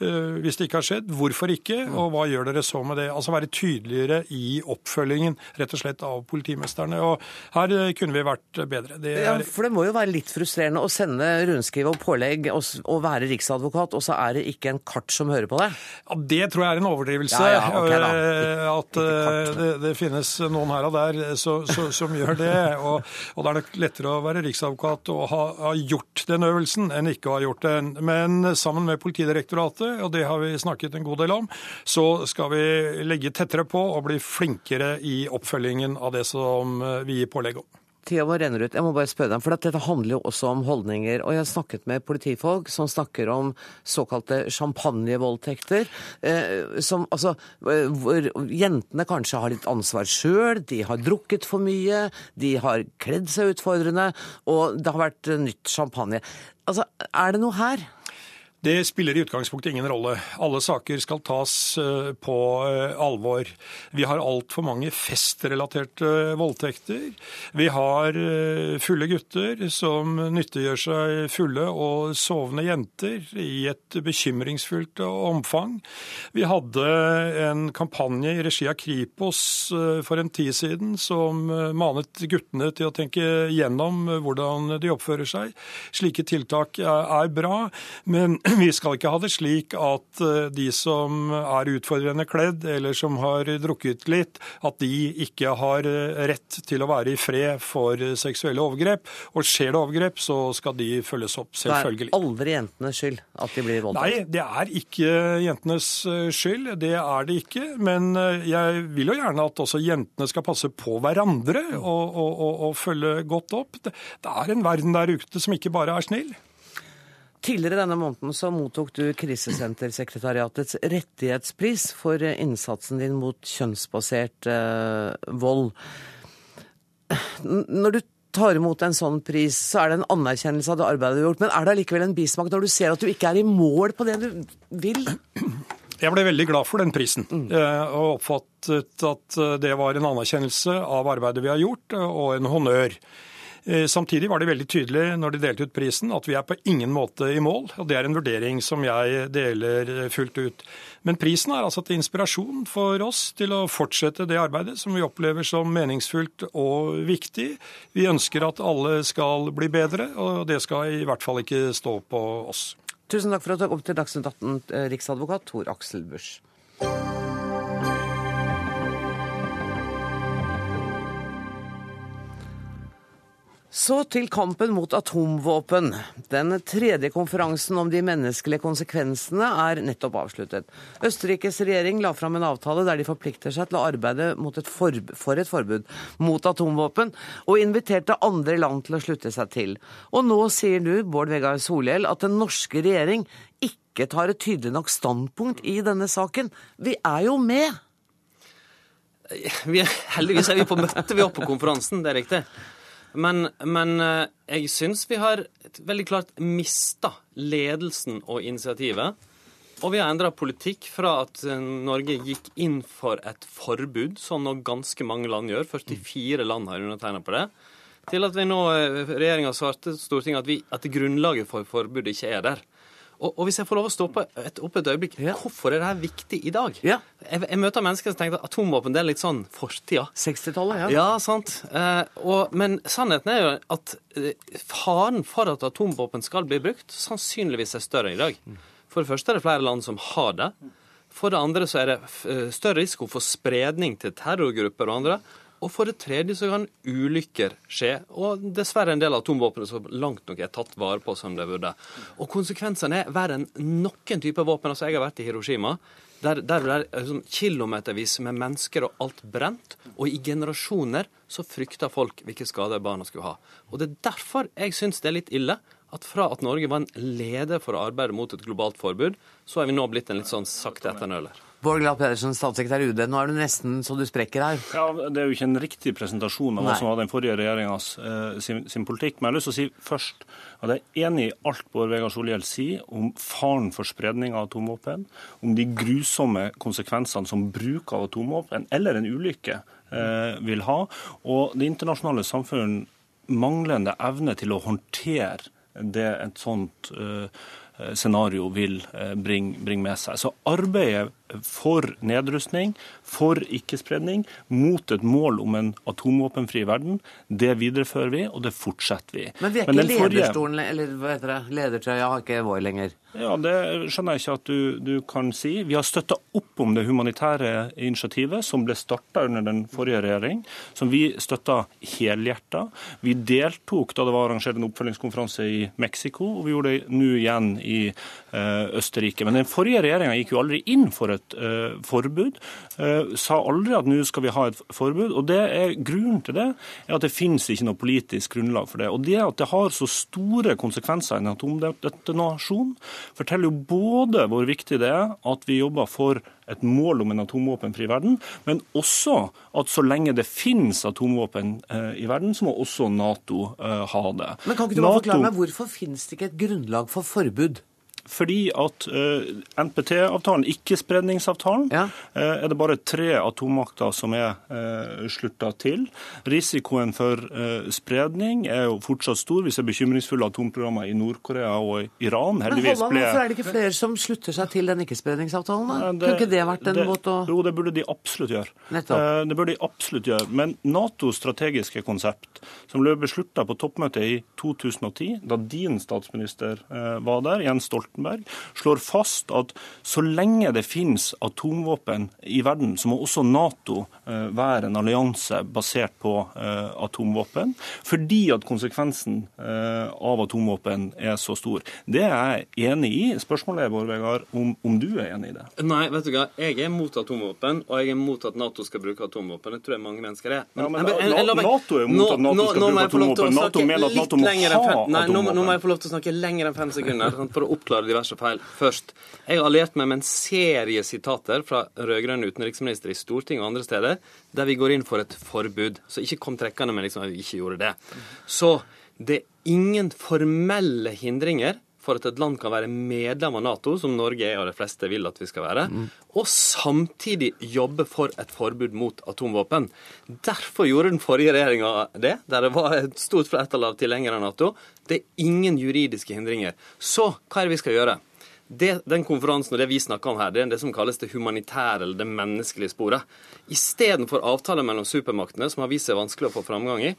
Speaker 7: Eh, hvis det ikke har skjedd, hvorfor ikke? Og hva gjør dere så med det? Altså være tydeligere i oppfølgingen rett og slett av politimesterne. Og her eh, kunne vi vært bedre.
Speaker 1: Det er... ja, for det må jo være litt frustrerende å sende rundskriv og pålegg og å være riksadvokat, og så er det ikke en kart som hører på det?
Speaker 7: Ja, Det tror jeg er en overdrivelse. Ja, ja, okay, eh, at eh, det, det, finnes noen her og der så, så, som gjør det. Og, og, det er nok lettere å være riksadvokat og ha, ha, gjort den øvelsen enn ikke å ha gjort den. Men sammen med Politidirektoratet, og det har vi snakket en god del om, så skal vi legge tettere på og bli flinkere i oppfølgingen av det som vi gir pålegg om.
Speaker 1: Tida vår renner ut. Jeg må bare spørre deg, for dette handler jo også om holdninger. Og jeg har snakket med politifolk som snakker om såkalte champagnevoldtekter. Eh, som altså eh, Hvor jentene kanskje har litt ansvar sjøl, de har drukket for mye, de har kledd seg utfordrende, og det har vært nytt champagne. Altså, er det noe her?
Speaker 7: Det spiller i utgangspunktet ingen rolle. Alle saker skal tas eh, på eh, alvor. Vi har altfor mange festrelaterte voldtekter. Vi har eh, fulle gutter som nyttiggjør seg fulle og sovende jenter i et bekymringsfullt omfang. Vi hadde en kampanje i regi av Kripos for en tid siden som manet guttene til å tenke gjennom hvordan de oppfører seg. Slike tiltak er bra, men vi skal ikke ha det slik at eh, de som er utfordrende kledd, eller som har drukket litt, at de ikke har eh, rett til å være i fred for seksuelle overgrep. Og skjer det overgrep, så skal de følges opp, selvfølgelig.
Speaker 1: Det er aldri jentenes skyld at de blir voldtatt?
Speaker 7: Nei, det er ikke jentenes eh, skyld. Det er det ikke. Men jeg vil jo gjerne at også jentene skal passe på hverandre og, og, og, og følge godt opp. Det er en verden der ute som ikke bare er snill.
Speaker 1: Tidligere denne måneden så mottok du Krisesentersekretariatets rettighetspris for innsatsen din mot kjønnsbasert eh, vold. Når du tar imot en sånn pris, så er det en anerkjennelse av det arbeidet du har gjort. Men er det allikevel en bismak når du ser at du ikke er i mål på det du vil?
Speaker 7: Jeg ble veldig glad for den prisen, mm. og oppfattet at det var en anerkjennelse av arbeidet vi har gjort, og en honnør. Eh, samtidig var det veldig tydelig når de delte ut prisen at vi er på ingen måte i mål. og Det er en vurdering som jeg deler fullt ut. Men prisen er altså til inspirasjon for oss til å fortsette det arbeidet som vi opplever som meningsfullt og viktig. Vi ønsker at alle skal bli bedre, og det skal i hvert fall ikke stå på oss.
Speaker 1: Tusen takk for at du kom til Dagsnytt 18, eh, riksadvokat Tor Aksel Busch. Så til kampen mot atomvåpen. Den tredje konferansen om de menneskelige konsekvensene er nettopp avsluttet. Østerrikes regjering la fram en avtale der de forplikter seg til å arbeide et for et forbud mot atomvåpen, og inviterte andre land til å slutte seg til. Og nå sier du, Bård Vegar Solhjell, at den norske regjering ikke tar et tydelig nok standpunkt i denne saken. Vi er jo med!
Speaker 8: Vi er, heldigvis er vi på møte, vi er på konferansen, det er riktig. Men, men eh, jeg syns vi har veldig klart mista ledelsen og initiativet. Og vi har endra politikk fra at eh, Norge gikk inn for et forbud, som nå ganske mange land gjør, 44 land har undertegna på det, til at vi nå, eh, regjeringa svarte Stortinget at, vi, at grunnlaget for forbudet ikke er der. Og, og, hvis jeg får lov å stoppe et, opp et øyeblikk, ja. hvorfor er dette viktig i dag? Ja. Jeg, jeg, møter mennesker som tenker at atomvåpen det er litt sånn fortida.
Speaker 1: 60-tallet, ja.
Speaker 8: Ja, sant. Eh, og, men sannheten er jo at eh, faren for at atomvåpen skal bli brukt, sannsynligvis er større i dag. For det første er det flere land som har det. For det andre så er det eh, større risiko for spredning til terrorgrupper og andre. Og for det tredje så kan ulykker skje, og dessverre en del atomvåpen som langt nok er tatt vare på som det burde. Og konsekvensene er verre enn noen type våpen. Altså, jeg har vært i Hiroshima. Der, der det er liksom, kilometervis med mennesker og alt brent. Og i generasjoner så frykter folk hvilke skader barna skulle ha. Og det er derfor jeg syns det er litt ille at fra at Norge var en leder for å arbeide mot et globalt forbud, så er vi nå blitt en litt sånn sakte etternøler.
Speaker 1: Bård Glad Pedersen, statssekretær i UD. Nå er du nesten så du sprekker her.
Speaker 9: Ja, Det er jo ikke en riktig presentasjon av hva som var den forrige regjeringas eh, sin, sin, politikk. Men jeg har lyst til å si først at jeg er enig i alt Bård Vegar Solhjell sier om faren for spredning av atomvåpen, om de grusomme konsekvensene som bruk av atomvåpen eller en ulykke eh, vil ha, og det internasjonale samfunn manglende evne til å håndtere det et sånt eh, scenario vil eh, bringe bring med seg. Så arbeidet for nedrustning, for ikke-spredning, mot et mål om en atomvåpenfri verden, det viderefører vi, og det fortsetter vi.
Speaker 1: Men vi er ikke i lederstolen, eller hva heter det, ledertrøya har ikke vår lenger?
Speaker 9: Ja, Det skjønner jeg ikke at du, du kan si. Vi har støtta opp om det humanitære initiativet som ble starta under den forrige regjering, som vi støtta helhjerta. Vi deltok da det var arrangert en oppfølgingskonferanse i Mexico, og vi gjorde det nå igjen i uh, Østerrike. Men den forrige regjeringa gikk jo aldri inn for et uh, forbud. Uh, sa aldri at nå skal vi ha et forbud. og det er Grunnen til det er at det finnes ikke noe politisk grunnlag for det. Og det at det har så store konsekvenser i en atomdetonasjon, forteller jo både hvor viktig det er at vi jobber for et mål om en atomvåpenfri verden, men også at så lenge det finnes atomvåpen eh, i verden, så må også Nato eh, ha det.
Speaker 1: Men Kan ikke du NATO... forklare meg, Hvorfor finnes det ikke et grunnlag for forbud?
Speaker 9: Fordi at eh, NPT-avtalen, ikkespredningsavtalen, ja. uh, er det bare tre atommakter som er eh, slutta til. Risikoen for spredning er jo fortsatt stor. Vi ser bekymringsfulle atomprogrammer i Nord-Korea og Iran.
Speaker 1: Heldigvis Men ble... Hvorfor er det ikke flere som slutter seg til den ikke-spredningsavtalen? Kunne ikke det vært en måte å
Speaker 9: Jo, det burde de absolutt gjøre. det burde de absolutt gjøre. Men Natos strategiske konsept, som ble beslutta på toppmøtet i 2010, da din statsminister var der, Jens Stoltenberg, Stoltenberg slår fast at så lenge det finnes atomvåpen i verden, så må også Nato eh, være en allianse basert på eh, atomvåpen, fordi at konsekvensen eh, av atomvåpen er så stor. Det er jeg enig i. Spørsmålet er Bård Vegar, om, om, du er enig i det?
Speaker 8: Nei, vet du hva. Jeg er mot atomvåpen, og jeg er mot at Nato skal bruke atomvåpen. Det tror jeg mange mennesker er.
Speaker 9: Men, ja, men, men, men, Nato er mot at Nato skal bruke atomvåpen. Nato mener at Nato må ha atomvåpen.
Speaker 8: Nå, nå må jeg få lov til å snakke lenger enn fem sekunder for å oppklare diverse feil. Først, jeg har alliert meg med en serie sitater fra rød-grønne utenriksministre i Stortinget og andre steder der vi går inn for et forbud. Så ikke kom trekkende med liksom at vi ikke gjorde det. Så det er ingen formelle hindringer for at et land kan være medlem av Nato, som Norge er og de fleste vil at vi skal være, mm. og samtidig jobbe for et forbud mot atomvåpen. Derfor gjorde den forrige regjeringa det, der det var et stort flertall av tilhengere av Nato. Det er ingen juridiske hindringer. Så hva er det vi skal gjøre? Det, den konferansen og det vi snakker om her, det er det som kalles det humanitære eller det menneskelige sporet. Istedenfor avtaler mellom supermaktene, som har vist seg vanskelig å få framgang i,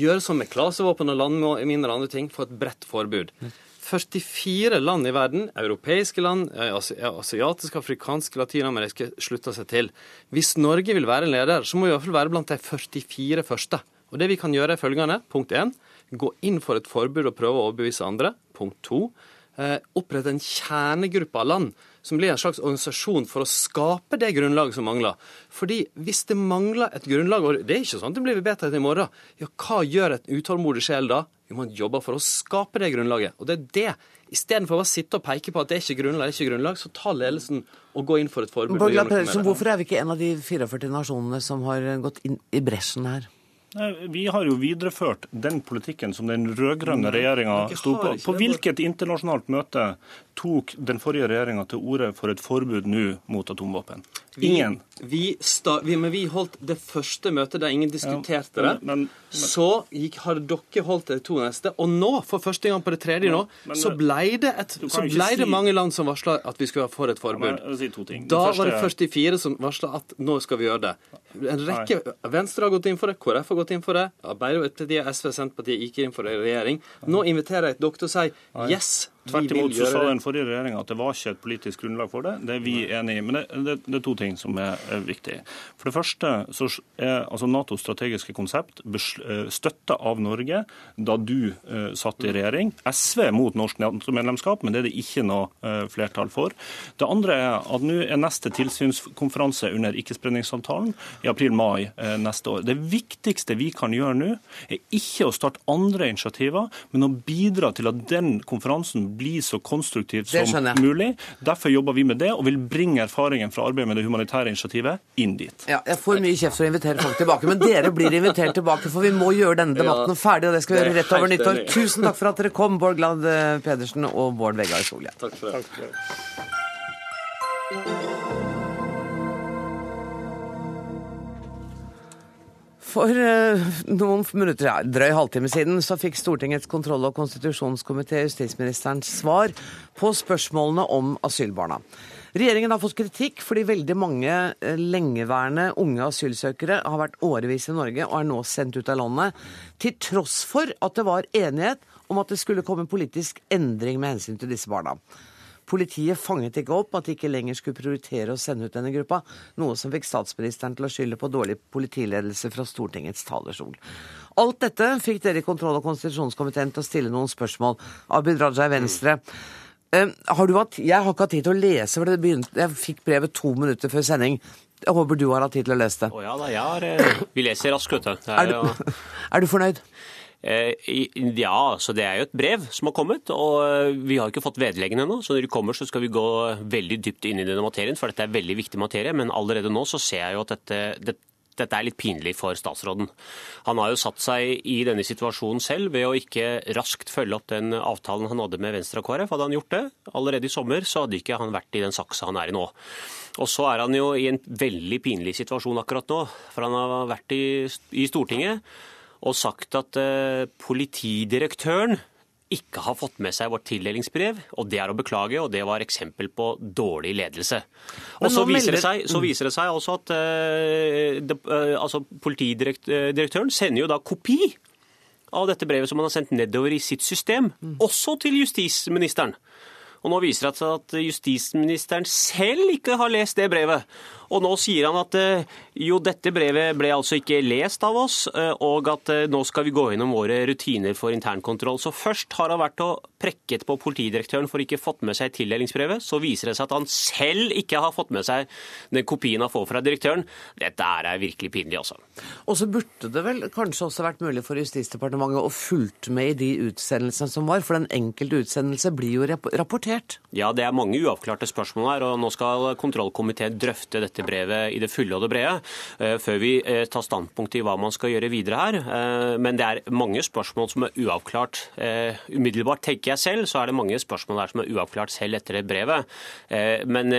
Speaker 8: gjøre som med klasevåpen og landminer og andre ting, få et bredt forbud. 44 land i verden, europeiske land, eh, asiatiske, afrikanske, latinameriske, slutta seg til. Hvis Norge vil være en leder, så må vi i hvert fall være blant de 44 første. Og det vi kan gjøre er følgende. Punkt 1. Gå inn for et forbud og prøve å overbevise andre. Punkt 2. Eh, opprette en kjernegruppe av land som blir en slags organisasjon for å skape det grunnlaget som mangler. Fordi hvis det mangler et grunnlag, og det er ikke sånn at det blir bedre til i morgen, ja, hva gjør et utålmodig sjel da? Jo, man jobber for å skape det grunnlaget. Og det er det. Istedenfor å sitte og peke på at det er ikke grunnlag, det er ikke grunnlag, så ta ledelsen og gå inn for et forbud.
Speaker 1: Hvorfor er vi ikke en av de 44 nasjonene som har gått inn i bresjen her?
Speaker 9: Vi har jo videreført den politikken som den rød-grønne regjeringa sto på. På hvilket internasjonalt møte tok den forrige regjeringa til orde for et forbud nå mot atomvåpen? Ingen.
Speaker 8: Vi, vi, men vi holdt det første møtet der ingen diskuterte ja, men, men, men, det. Så gikk, har dere holdt det to neste. Og nå, for første gang på det tredje nå, så ble det, et, så ble det mange land som varsla at vi skulle være for et forbud.
Speaker 9: Si
Speaker 8: da var det 44 som varsla at nå skal vi gjøre det. En rekke Venstre har gått inn for det, KrF har gått inn for det, Arbeiderpartiet, SV Senterpartiet gikk inn for det i regjering. Nå inviterer jeg dere til å si yes,
Speaker 9: Tvert imot så sa den forrige regjeringa at det var ikke et politisk grunnlag for det. Det er vi enig i. Men det, det, det, er to ting som er, er viktig. For det første så er altså Natos strategiske konsept eh, støtta av Norge da du uh, satt i regjering. SV er mot norsk NATO-medlemskap, men det er det ikke noe uh, flertall for. Det andre er at nå er neste tilsynskonferanse under ikkespredningsavtalen i april-mai uh, neste år. Det viktigste vi kan gjøre nå, er ikke å starte andre initiativer, men å bidra til at den konferansen bli så konstruktivt som mulig. Derfor jobber vi med det, og vil bringe erfaringen fra arbeidet med det humanitære initiativet inn dit.
Speaker 1: Ja, jeg får mye kjeft for å invitere folk tilbake, men dere blir invitert tilbake, for vi må gjøre denne debatten ferdig, og det skal vi gjøre rett over nyttår. Tusen takk for at dere kom, Bård Glad Pedersen og Bård Vegar Solhjell.
Speaker 8: Takk for det. Takk for det.
Speaker 1: For uh, noen minutter, ja, drøy halvtime siden så fikk Stortingets kontroll- og konstitusjonskomité justisministerens svar på spørsmålene om asylbarna. Regjeringen har fått kritikk fordi veldig mange uh, lengeværende unge asylsøkere har vært årevis i Norge og er nå sendt ut av landet, til tross for at det var enighet om at det skulle komme politisk endring med hensyn til disse barna. Politiet fanget ikke opp at de ikke lenger skulle prioritere å sende ut denne gruppa, noe som fikk statsministeren til å skylde på dårlig politiledelse fra Stortingets talerstol. Alt dette fikk dere i kontroll- og konstitusjonskomiteen til å stille noen spørsmål. Abid Raja i Venstre. Har du hatt, jeg har ikke hatt tid til å lese, for det begynte, jeg fikk brevet to minutter før sending. Jeg håper du har hatt tid til å lese det.
Speaker 10: Å ja da, jeg har, eh, vi leser raskt, vet du.
Speaker 1: Er du, er du fornøyd?
Speaker 10: Eh, ja, så det er jo et brev som har kommet, og eh, vi har ikke fått vedleggene ennå. Så når de kommer, så skal vi gå veldig dypt inn i denne materien, for dette er veldig viktig materie. Men allerede nå så ser jeg jo at dette, det, dette er litt pinlig for statsråden. Han har jo satt seg i denne situasjonen selv ved å ikke raskt følge opp den avtalen han hadde med Venstre og KrF. Hadde han gjort det allerede i sommer, så hadde ikke han vært i den saksa han er i nå. Og så er han jo i en veldig pinlig situasjon akkurat nå, for han har vært i, i Stortinget og sagt at uh, politidirektøren ikke har fått med seg vårt tildelingsbrev, og det er å beklage, og det var eksempel på dårlig ledelse. Og så viser, seg, så viser, det seg, også at uh, de, uh, altså, politidirektøren sender jo da kopi av dette brevet som han har sendt nedover i sitt system, mm. også til justisministeren. Og nå viser det seg at justisministeren selv ikke har lest det brevet. Og nå sier han at eh, jo, dette brevet ble altså ikke lest av oss, eh, og at eh, nå skal vi gå gjennom våre rutiner for internkontroll. Så først har han vært og prekket på politidirektøren for ikke fått med seg tildelingsbrevet. Så viser det seg at han selv ikke har fått med seg den kopien han får fra direktøren. Dette er virkelig pinlig, altså.
Speaker 1: Og så burde det vel kanskje også vært mulig for Justisdepartementet å fulgt med i de utsendelsene som var, for den enkelte utsendelse blir jo rapportert?
Speaker 10: Ja, det er mange uavklarte spørsmål her, og nå skal kontrollkomiteen drøfte dette brevet i det fulle og det brede, eh, før vi eh, tar standpunkt i hva man skal gjøre videre her. Eh, men det er mange spørsmål som er uavklart. Umiddelbart tenker jeg selv, så er det mange spørsmål her som er uavklart selv etter det brevet. Men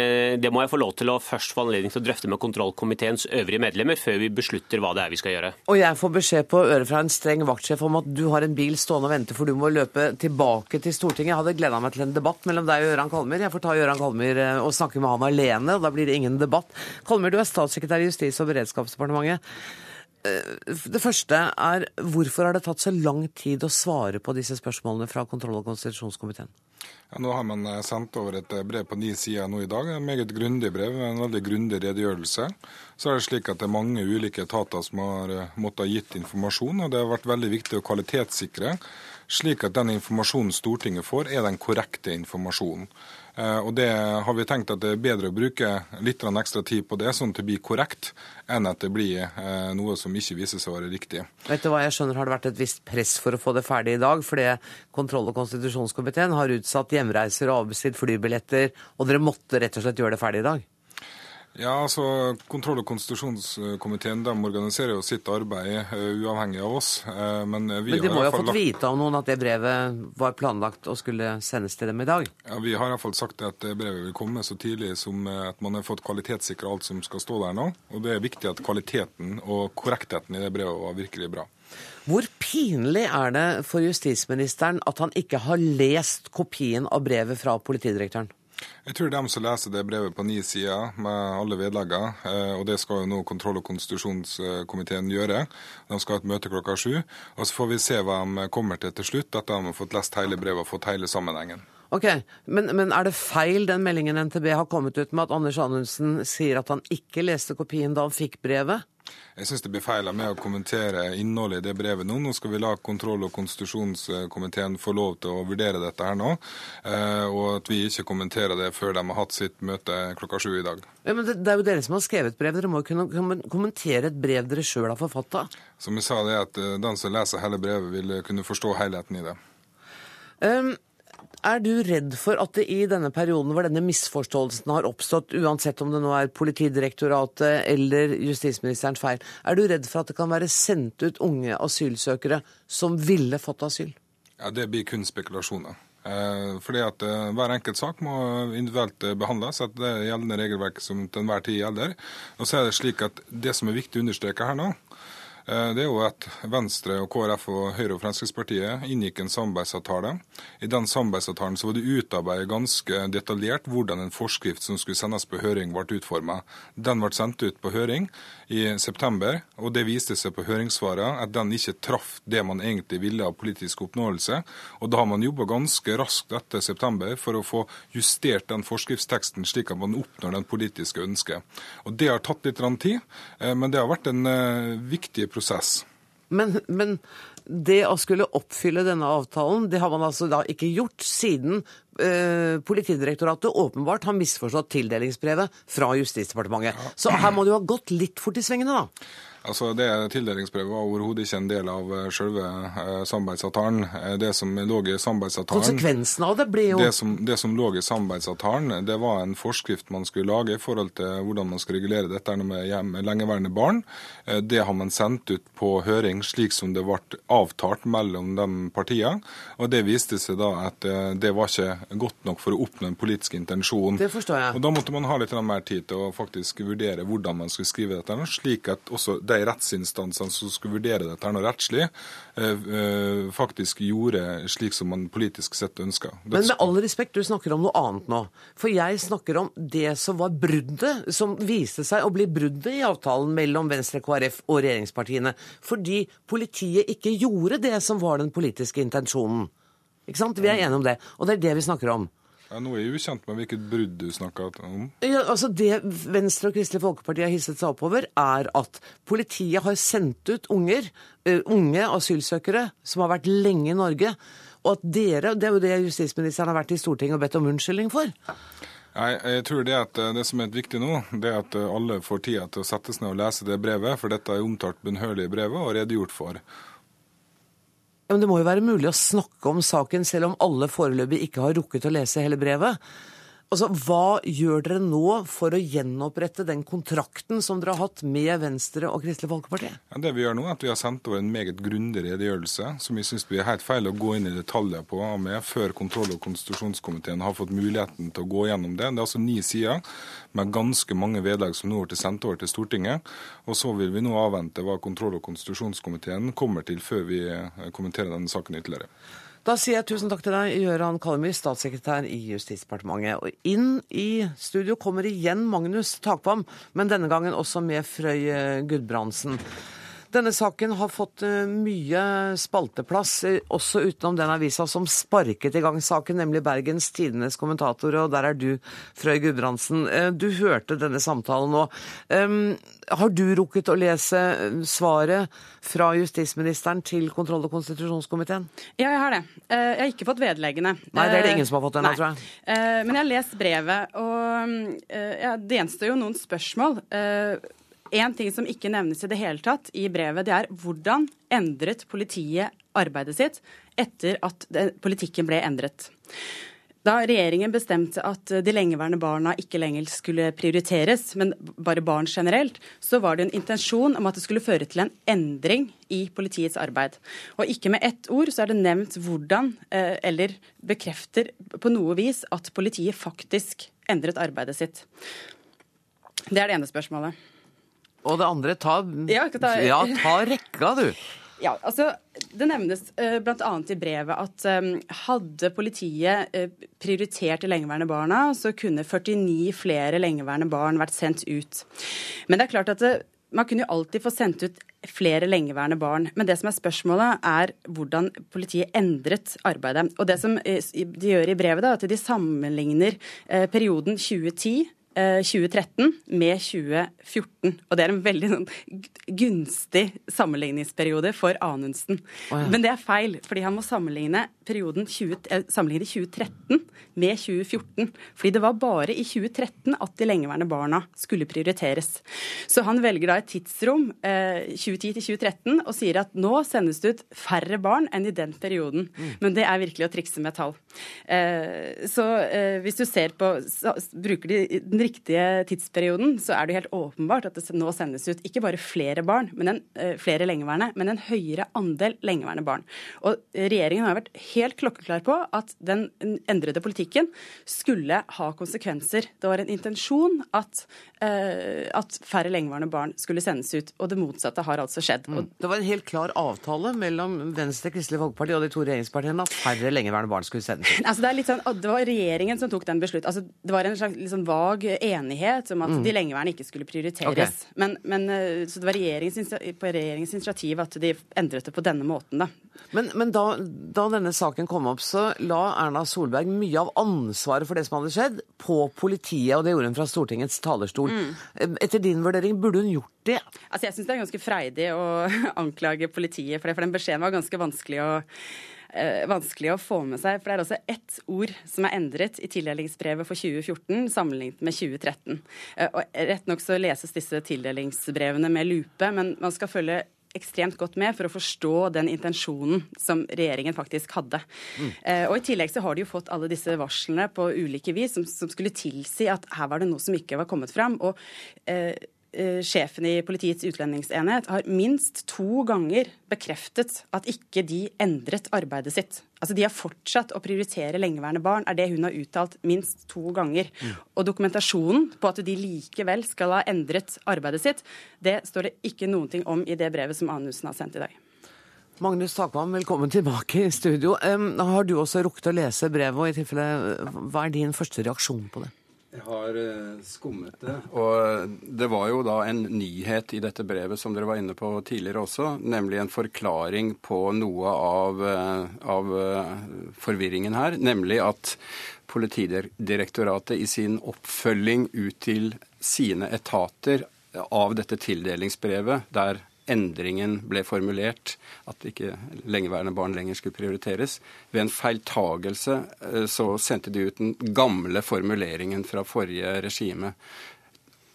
Speaker 10: det må jeg få lov til å først få anledning til å drøfte med kontrollkomiteens øvrige medlemmer, før vi beslutter hva det er vi skal gjøre.
Speaker 1: Og jeg får beskjed på øret fra en streng vaktsjef om at du har en bil stående og venter, for du må løpe tilbake til Stortinget. Jeg hadde gleda meg til en debatt mellom deg og Gøran Kalmyr. Jeg får ta Gøran Kalmyr og snakke med han alene, og da blir det ingen debatt. Kolmer, du er statssekretær i Justis- og beredskapsdepartementet. Eh, det første er hvorfor har det tatt så lang tid å svare på disse spørsmålene fra kontroll- og konstitusjonskomiteen?
Speaker 11: Ja, nå har man eh, sendt over et eh, brev på ni sider nå i dag. Et meget grundig brev en veldig grundig redegjørelse. Så er det slik at det er mange ulike etater som har måttet ha gitt informasjon, og det har vært veldig viktig å kvalitetssikre, slik at den informasjonen Stortinget får, er den korrekte informasjonen. Eh, og det har vi tenkt at det er bedre å bruke litt ekstra tid på det, sånn at det blir korrekt, enn at det blir eh, noe som ikke viser seg å være riktig.
Speaker 1: Vet du hva, jeg skjønner Har det vært et visst press for å få det ferdig i dag? Fordi kontroll- og konstitusjonskomiteen har utsatt hjemreiser og avbestilt flybilletter, og dere måtte rett og slett gjøre det ferdig i dag?
Speaker 11: Ja, altså Kontroll- og konstitusjonskomiteen de organiserer jo sitt arbeid uh, uavhengig av oss. Uh, men,
Speaker 1: vi men de må jo ha fått lagt... vite av noen at det brevet var planlagt og skulle sendes til dem i dag?
Speaker 11: Ja, Vi har iallfall sagt at det brevet vil komme så tidlig som at man har fått kvalitetssikra alt som skal stå der nå. Og det er viktig at kvaliteten og korrektheten i det brevet var virkelig bra.
Speaker 1: Hvor pinlig er det for justisministeren at han ikke har lest kopien av brevet fra politidirektøren?
Speaker 11: Jeg tror dem som leser det brevet på ni sider med alle vedleggene, eh, og det skal jo nå kontroll- og konstitusjonskomiteen gjøre, de skal ha et møte klokka sju. Og så får vi se hva de kommer til til slutt, etter at de har fått lest hele brevet og fått hele sammenhengen.
Speaker 1: Ok, men, men, er det feil den meldingen NTB har kommet ut med, at Anders Anundsen sier at han ikke leste kopien da han fikk brevet?
Speaker 11: Jeg syns det blir feil av meg å kommentere innholdet i det brevet nå. Nå skal vi la kontroll- og konstitusjonskomiteen få lov til å vurdere dette her nå. Eh, og at vi ikke kommenterer det før de har hatt sitt møte klokka sju i dag.
Speaker 1: Ja, men det, det, er jo dere som har skrevet brev. Dere må jo kunne kommentere et brev dere sjøl har forfatta.
Speaker 11: Som jeg sa, det er at eh, den som leser hele brevet, vil kunne forstå helheten i det.
Speaker 1: Um, er du redd for at det i denne perioden hvor denne misforståelsen har oppstått, uansett om det nå er Politidirektoratet eller justisministerens feil, er du redd for at det kan være sendt ut unge asylsøkere som ville fått asyl?
Speaker 11: Ja, Det blir kun spekulasjoner. Eh, fordi at eh, Hver enkelt sak må individuelt eh, behandles etter det gjeldende regelverket som til enhver tid gjelder. Og så er Det slik at det som er viktig å understreke her nå, det er jo at Venstre, og KrF, og Høyre og Fremskrittspartiet inngikk en samarbeidsavtale. I den samarbeidsavtalen så var det utarbeidet ganske detaljert hvordan en forskrift som skulle sendes på høring, ble utforma. Den ble sendt ut på høring i september, og det viste seg på høringssvaret at den ikke traff det man egentlig ville av politisk oppnåelse. Og da har man jobba ganske raskt etter september for å få justert den forskriftsteksten slik at man oppnår den politiske ønsket. Og Det har tatt litt tid, eh, men det har vært en viktig viktig prosess.
Speaker 1: Men, men, det å skulle oppfylle denne avtalen, det har man altså da ikke gjort siden eh, Politidirektoratet åpenbart har misforstått tildelingsbrevet fra Justisdepartementet. Ja. Så her må det jo ha gått litt fort i svingene, da?
Speaker 11: Altså, det Tildelingsbrevet var overhodet ikke en del av eh, selve eh, samarbeidsavtalen. Eh, det som lå i samarbeidsavtalen...
Speaker 1: Konsekvensen av det ble jo
Speaker 11: det som, det som, lå i samarbeidsavtalen, det var en forskrift man skulle lage i forhold til hvordan man skal regulere dette med hjem, lengeværende barn. Det har man sendt ut på høring slik som det ble avtalt mellom de partiene. Og det viste seg da at det var ikke godt nok for å oppnå en politisk intensjon.
Speaker 1: Det forstår jeg.
Speaker 11: Og Da måtte man ha litt mer tid til å faktisk vurdere hvordan man skulle skrive dette, slik at også de de rettsinstansene som skulle vurdere dette noe rettslig, eh, eh, faktisk gjorde slik som man politisk sett ønska.
Speaker 1: Men med all respekt, du snakker om noe annet nå. For jeg snakker om det som var bruddet, som viste seg å bli bruddet i avtalen mellom Venstre, KrF og regjeringspartiene. Fordi politiet ikke gjorde det som var den politiske intensjonen. Ikke sant? Vi er enige om det. Og det er det vi snakker om.
Speaker 11: Ja, Nå er jeg ukjent med hvilket brudd du snakka om.
Speaker 1: Ja, altså Det Venstre og Kristelig Folkeparti har hisset seg oppover, er at politiet har sendt ut unger, uh, unge asylsøkere som har vært lenge i Norge. Og at dere, det er jo det justisministeren har vært i Stortinget og bedt om unnskyldning for.
Speaker 11: Nei, jeg tror det, at det som er viktig nå, det er at alle får tida til å settes ned og lese det brevet, for dette er omtalt bønnhørlig i brevet og redegjort for.
Speaker 1: Men det må jo være mulig å snakke om saken selv om alle foreløpig ikke har rukket å lese hele brevet. Altså, Hva gjør dere nå for å gjenopprette den kontrakten som dere har hatt med Venstre og Kristelig Folkeparti?
Speaker 11: Ja, det vi gjør nå er at vi har sendt over en meget grundig redegjørelse, som vi syns blir helt feil å gå inn i detaljer på med før kontroll- og konstitusjonskomiteen har fått muligheten til å gå gjennom det. Det er altså ni sider med ganske mange vedlegg som nå er sendt over til Stortinget. Og så vil vi nå avvente hva kontroll- og konstitusjonskomiteen kommer til før vi eh, kommenterer denne saken ytterligere.
Speaker 1: Da sier jeg tusen takk til deg, Gøran Kallemyr, statssekretær i Justisdepartementet. Og inn i studio kommer igjen Magnus Takvam, men denne gangen også med Frøy Gudbrandsen. Denne saken har fått eh, mye spalteplass, eh, også utenom den avisa som sparket i gang saken, nemlig Bergens Tidenes kommentator, og der er du, Frøy Gudbrandsen. Eh, du hørte denne samtalen nå. Har du rukket å lese svaret fra justisministeren til kontroll- og konstitusjonskomiteen?
Speaker 12: Ja, jeg har det. Jeg har ikke fått vedleggene.
Speaker 1: Nei, det er det ingen som har fått ennå, tror jeg.
Speaker 12: Men jeg har lest brevet, og det gjenstår jo noen spørsmål. En ting som ikke nevnes i det hele tatt i brevet, det er hvordan endret politiet arbeidet sitt etter at politikken ble endret. Da regjeringen bestemte at de lengeværende barna ikke lenger skulle prioriteres, men bare barn generelt, så var det en intensjon om at det skulle føre til en endring i politiets arbeid. Og ikke med ett ord så er det nevnt hvordan, eh, eller bekrefter på noe vis, at politiet faktisk endret arbeidet sitt. Det er det ene spørsmålet.
Speaker 1: Og det andre, ta,
Speaker 12: ja, ta,
Speaker 1: ja, ta rekka, du.
Speaker 12: Ja, altså Det nevnes uh, bl.a. i brevet at um, hadde politiet uh, prioritert de lengeværende barna, så kunne 49 flere lengeværende barn vært sendt ut. Men det er klart at det, man kunne jo alltid få sendt ut flere lengeværende barn. Men det som er spørsmålet, er hvordan politiet endret arbeidet. Og det som de gjør i brevet, da, at de sammenligner eh, perioden 2010 2013 eh, med 2014. Og det er en veldig sånn, gunstig sammenligningsperiode for Anundsen. Oh, ja. Men det er feil, fordi han må sammenligne perioden 20, eh, sammenligne 2013 med 2014. Fordi det var bare i 2013 at de lengeværende barna skulle prioriteres. Så han velger da et tidsrom, eh, 2010 til 2013, og sier at nå sendes det ut færre barn enn i den perioden. Mm. Men det er virkelig å trikse med tall. Eh, så eh, hvis du ser på Bruker de den riktige tidsperioden, så er det helt åpenbart at det nå sendes ut ikke bare flere barn, men en, eh, flere lengeværende, men en høyere andel lengeværende barn. Og regjeringen har vært helt klokkeklar på at den endrede politikken skulle ha konsekvenser. Det var en intensjon at, uh, at færre lengeværende barn skulle sendes ut, og det motsatte har altså skjedd. Mm.
Speaker 1: Det var en helt klar avtale mellom Venstre, Kristelig Folkeparti og de to regjeringspartiene at færre lengeværende barn skulle sendes ut?
Speaker 12: Altså, det, sånn, det, var regjeringen som tok den beslutningen. Altså, det var en slags liksom, vag enighet om at mm. de lengeværende ikke skulle prioriteres. Okay. Men, men, så det var regjeringens, på regjeringens initiativ at de endret det på denne måten. Da.
Speaker 1: Men, men da, da, denne saken kom opp, så la Erna Solberg mye av ansvaret for det som hadde skjedd, på politiet, og det gjorde hun fra Stortingets talerstol. Mm. Etter din vurdering, burde hun gjort det?
Speaker 12: Altså, Jeg syns det er ganske freidig å anklage politiet for det, for den beskjeden var ganske vanskelig å eh, vanskelig å få med seg. For det er også ett ord som er endret i tildelingsbrevet for 2014 sammenlignet med 2013. Eh, og Rett nok så leses disse tildelingsbrevene med lupe, men man skal følge ekstremt godt med for å forstå den intensjonen som regjeringen faktisk hadde. Mm. Eh, og I tillegg så har de jo fått alle disse varslene på ulike vis som, som skulle tilsi at her var det noe som ikke var kommet fram. Og eh, Eh, sjefen i Politiets utlendingsenhet har minst to ganger bekreftet at ikke de endret arbeidet sitt. Altså De har fortsatt å prioritere lengeværende barn, er det hun har uttalt minst to ganger. Mm. Og dokumentasjonen på at de likevel skal ha endret arbeidet sitt, det står det ikke noen ting om i det brevet som Anussen har sendt i dag.
Speaker 1: Magnus Takvam, velkommen tilbake i studio. Um, har du også rukket å lese brevet, og i tilfelle, hva er din første reaksjon på det?
Speaker 5: Jeg har eh, skummet det. Og det var jo da en nyhet i dette brevet som dere var inne på tidligere også, nemlig en forklaring på noe av, eh, av eh, forvirringen her. Nemlig at Politidirektoratet i sin oppfølging ut til sine etater av dette tildelingsbrevet, der endringen ble formulert, at ikke lengeværende barn lenger skulle prioriteres. Ved en feiltagelse eh, så sendte de ut den gamle formuleringen fra forrige regime.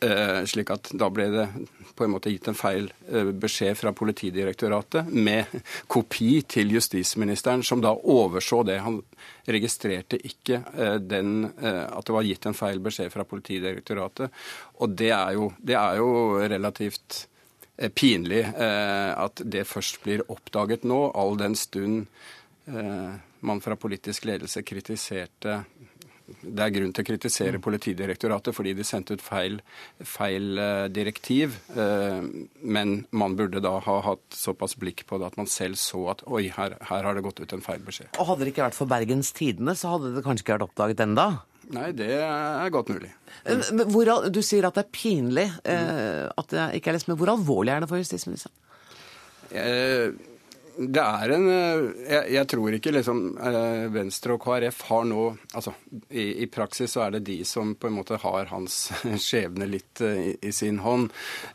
Speaker 5: Eh, slik at da ble det på en måte gitt en feil eh, beskjed fra Politidirektoratet med kopi til justisministeren, som da overså det. Han registrerte ikke den, at det var gitt en feil beskjed fra Politidirektoratet. Og det er jo, det er jo relativt pinlig eh, at det først blir oppdaget nå, all den stund eh, man fra politisk ledelse kritiserte det er grunn til å kritisere mm. Politidirektoratet fordi de sendte ut feil, feil direktiv. Men man burde da ha hatt såpass blikk på det at man selv så at oi, her, her har det gått ut en feil beskjed.
Speaker 1: Og Hadde det ikke vært for Bergens Tidende, så hadde det kanskje ikke vært oppdaget enda?
Speaker 5: Nei, det er godt mulig.
Speaker 1: Hvor, du sier at det er pinlig eh, at det ikke er lest, men hvor alvorlig er det for justisministeren?
Speaker 5: Eh, det er en eh, jeg, jeg, tror ikke liksom eh, Venstre og KrF har nå Altså i, i, praksis så er det de som på en måte har hans skjebne litt eh, i, i sin hånd.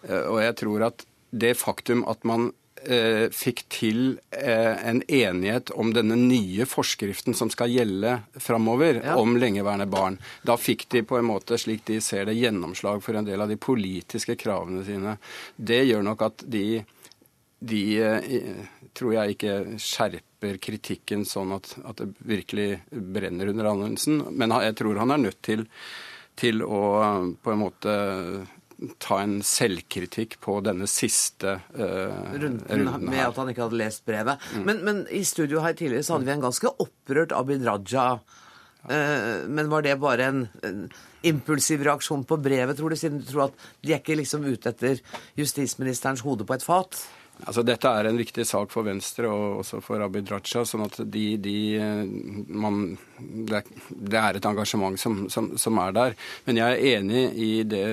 Speaker 5: Og jeg tror at det faktum at man eh, fikk til eh, en enighet om denne nye forskriften som skal gjelde framover, ja. om lengeværende barn. Da fikk de på en måte, slik de ser det, gjennomslag for en del av de politiske kravene sine. Det gjør nok at de, de eh, tror jeg ikke skjerper kritikken sånn at, at det virkelig brenner under Anundsen. Men jeg tror han er nødt til, til å på en måte ta en selvkritikk på denne siste uh, runden, runden
Speaker 1: Med at han ikke hadde lest brevet. Mm. Men, men, i studio her tidligere så hadde vi en ganske opprørt Abid Raja. Uh, men var det bare en, en, impulsiv reaksjon på brevet, tror du, siden du tror at de er ikke liksom ute etter justisministerens hode på et fat?
Speaker 5: Altså, dette er en viktig sak for Venstre og også for Abid Raja. sånn at de, de man, det, er et engasjement som, som, som, er der. Men jeg er enig i det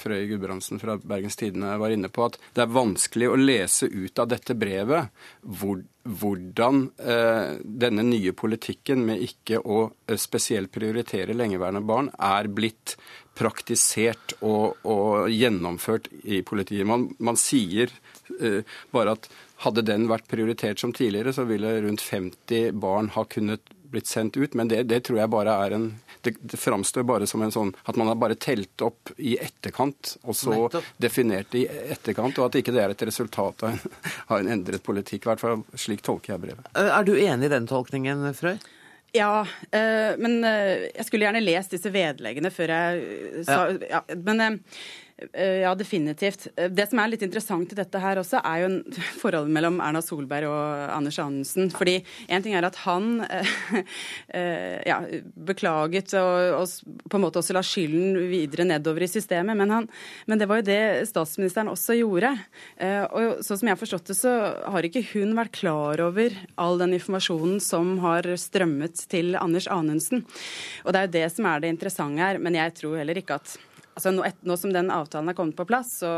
Speaker 5: Frøy Gudbrandsen fra Bergens Tidende var inne på, at det er vanskelig å lese ut av dette brevet hvor, hvordan eh, denne nye politikken med ikke å eh, spesielt prioritere lengeværende barn er blitt praktisert og, og gjennomført i politiet. Man, man sier Eh, bare at hadde den vært prioritert som tidligere, så ville rundt 50 barn ha kunnet blitt sendt ut. Men det, det tror jeg bare er en det, det, framstår bare som en sånn at man har bare telt opp i etterkant, og så Nettopp. definert det i etterkant, og at ikke det er et resultat av en, av en endret politikk. I hvert fall slik tolker jeg brevet.
Speaker 1: Eh, er du enig i den tolkningen, Frøy?
Speaker 12: Ja, øh, men jeg skulle gjerne lest disse vedleggene før jeg sa ja. ja men Eh, ja, definitivt. Eh, det som er litt interessant i dette her også, er jo forholdet mellom Erna Solberg og Anders Anundsen. Fordi en ting er at han eh, ja, beklaget og, og, på en måte også la skylden videre nedover i systemet, men, han, men, det var jo det statsministeren også gjorde. Og sånn som jeg har forstått det, så har ikke hun vært klar over all den informasjonen som har strømmet til Anders Anundsen. Og det er jo det som er det interessante her. Men jeg tror heller ikke at altså nå, et, nå, som den avtalen er kommet på plass, så,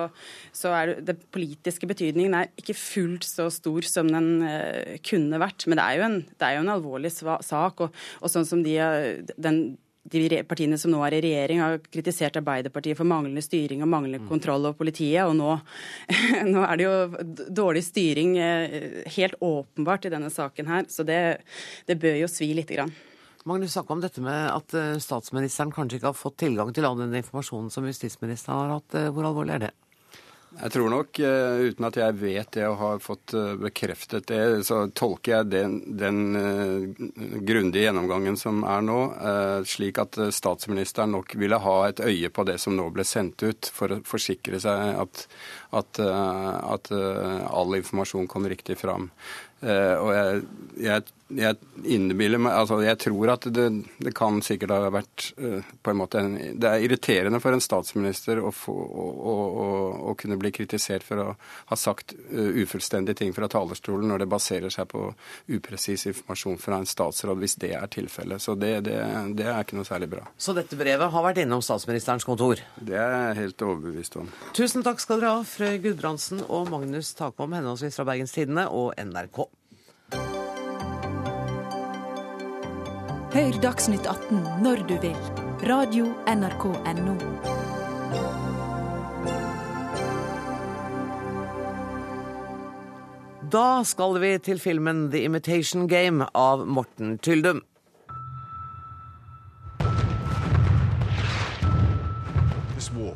Speaker 12: så er det, det politiske betydningen er ikke fullt så stor som den eh, kunne vært. Men det er jo en, er jo en alvorlig sak. Og, og, sånn som de, den, de partiene som nå er i regjering, har kritisert Arbeiderpartiet for manglende styring og manglende mm. kontroll over politiet. Og nå, nå, er det jo dårlig styring uh, helt åpenbart i denne saken her. Så det, det bør jo svi lite grann.
Speaker 1: Magnus snakka om dette med at eh, statsministeren kanskje ikke har fått tilgang til all den informasjonen som justisministeren har hatt. Eh, hvor alvorlig er det?
Speaker 5: Jeg tror nok, eh, uten at jeg vet det og har fått bekreftet det, så tolker jeg den, den grundige gjennomgangen som er nå, slik at statsministeren nok ville ha et øye på det som nå ble sendt ut, for å forsikre seg at, at, at all informasjon kom riktig fram. Og jeg, jeg jeg innbiller meg Altså, jeg tror at det, det kan sikkert ha vært uh, på en måte en, Det er irriterende for en statsminister å, få, å, å, å kunne bli kritisert for å ha sagt uh, ufullstendige ting fra talerstolen når det baserer seg på upresis informasjon fra en statsråd, hvis det er tilfellet. Så det, det, det, er ikke noe særlig bra.
Speaker 1: Så dette brevet har vært innom statsministerens kontor?
Speaker 5: Det er jeg helt overbevist om.
Speaker 1: Tusen takk skal dere ha, Frøy Gudbrandsen og Magnus Takvam, henholdsvis fra Bergens Tidende og NRK.
Speaker 13: Hør Dagsnytt 18 når du vil. Radio NRK Radio.nrk.no.
Speaker 1: Da skal vi til filmen The Imitation Game av Morten Tyldum. This war,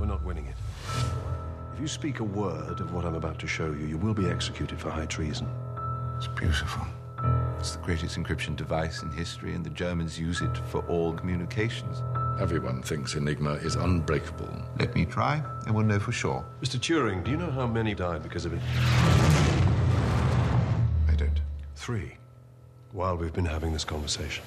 Speaker 1: we're not winning it. If you speak a word of what I'm about to show you, you will be executed for high treason. It's beautiful. It's the greatest encryption device in history, and the Germans use it for all communications. Everyone thinks Enigma is unbreakable. Let me try, and we'll know for sure. Mr. Turing, do you know how many died because of it? I don't. Three. While we've been having this conversation.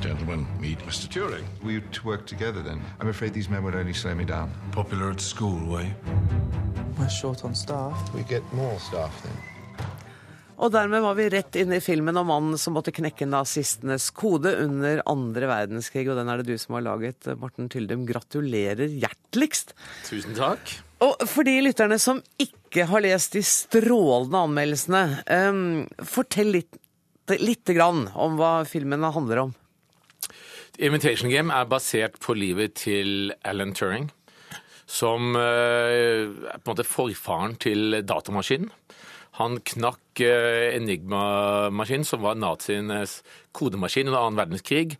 Speaker 1: Gentlemen, meet Mr. Turing. We to work together then. I'm afraid these men would only slow me down. Popular at school, were you? We're short on staff. We get more staff then. Og dermed var vi rett inne i filmen om mannen som måtte knekke nazistenes kode under andre verdenskrig, og den er det du som har laget, Morten Tyldum. Gratulerer hjerteligst.
Speaker 14: Tusen takk.
Speaker 1: Og for de lytterne som ikke har lest de strålende anmeldelsene, um, fortell litt, litt grann om hva filmen handler om.
Speaker 14: Imitation Game er basert på livet til Alan Turing, som uh, er på en måte forfaren til datamaskinen. Han knakk eh, Enigma-maskinen, som var nazienes kodemaskin under annen verdenskrig.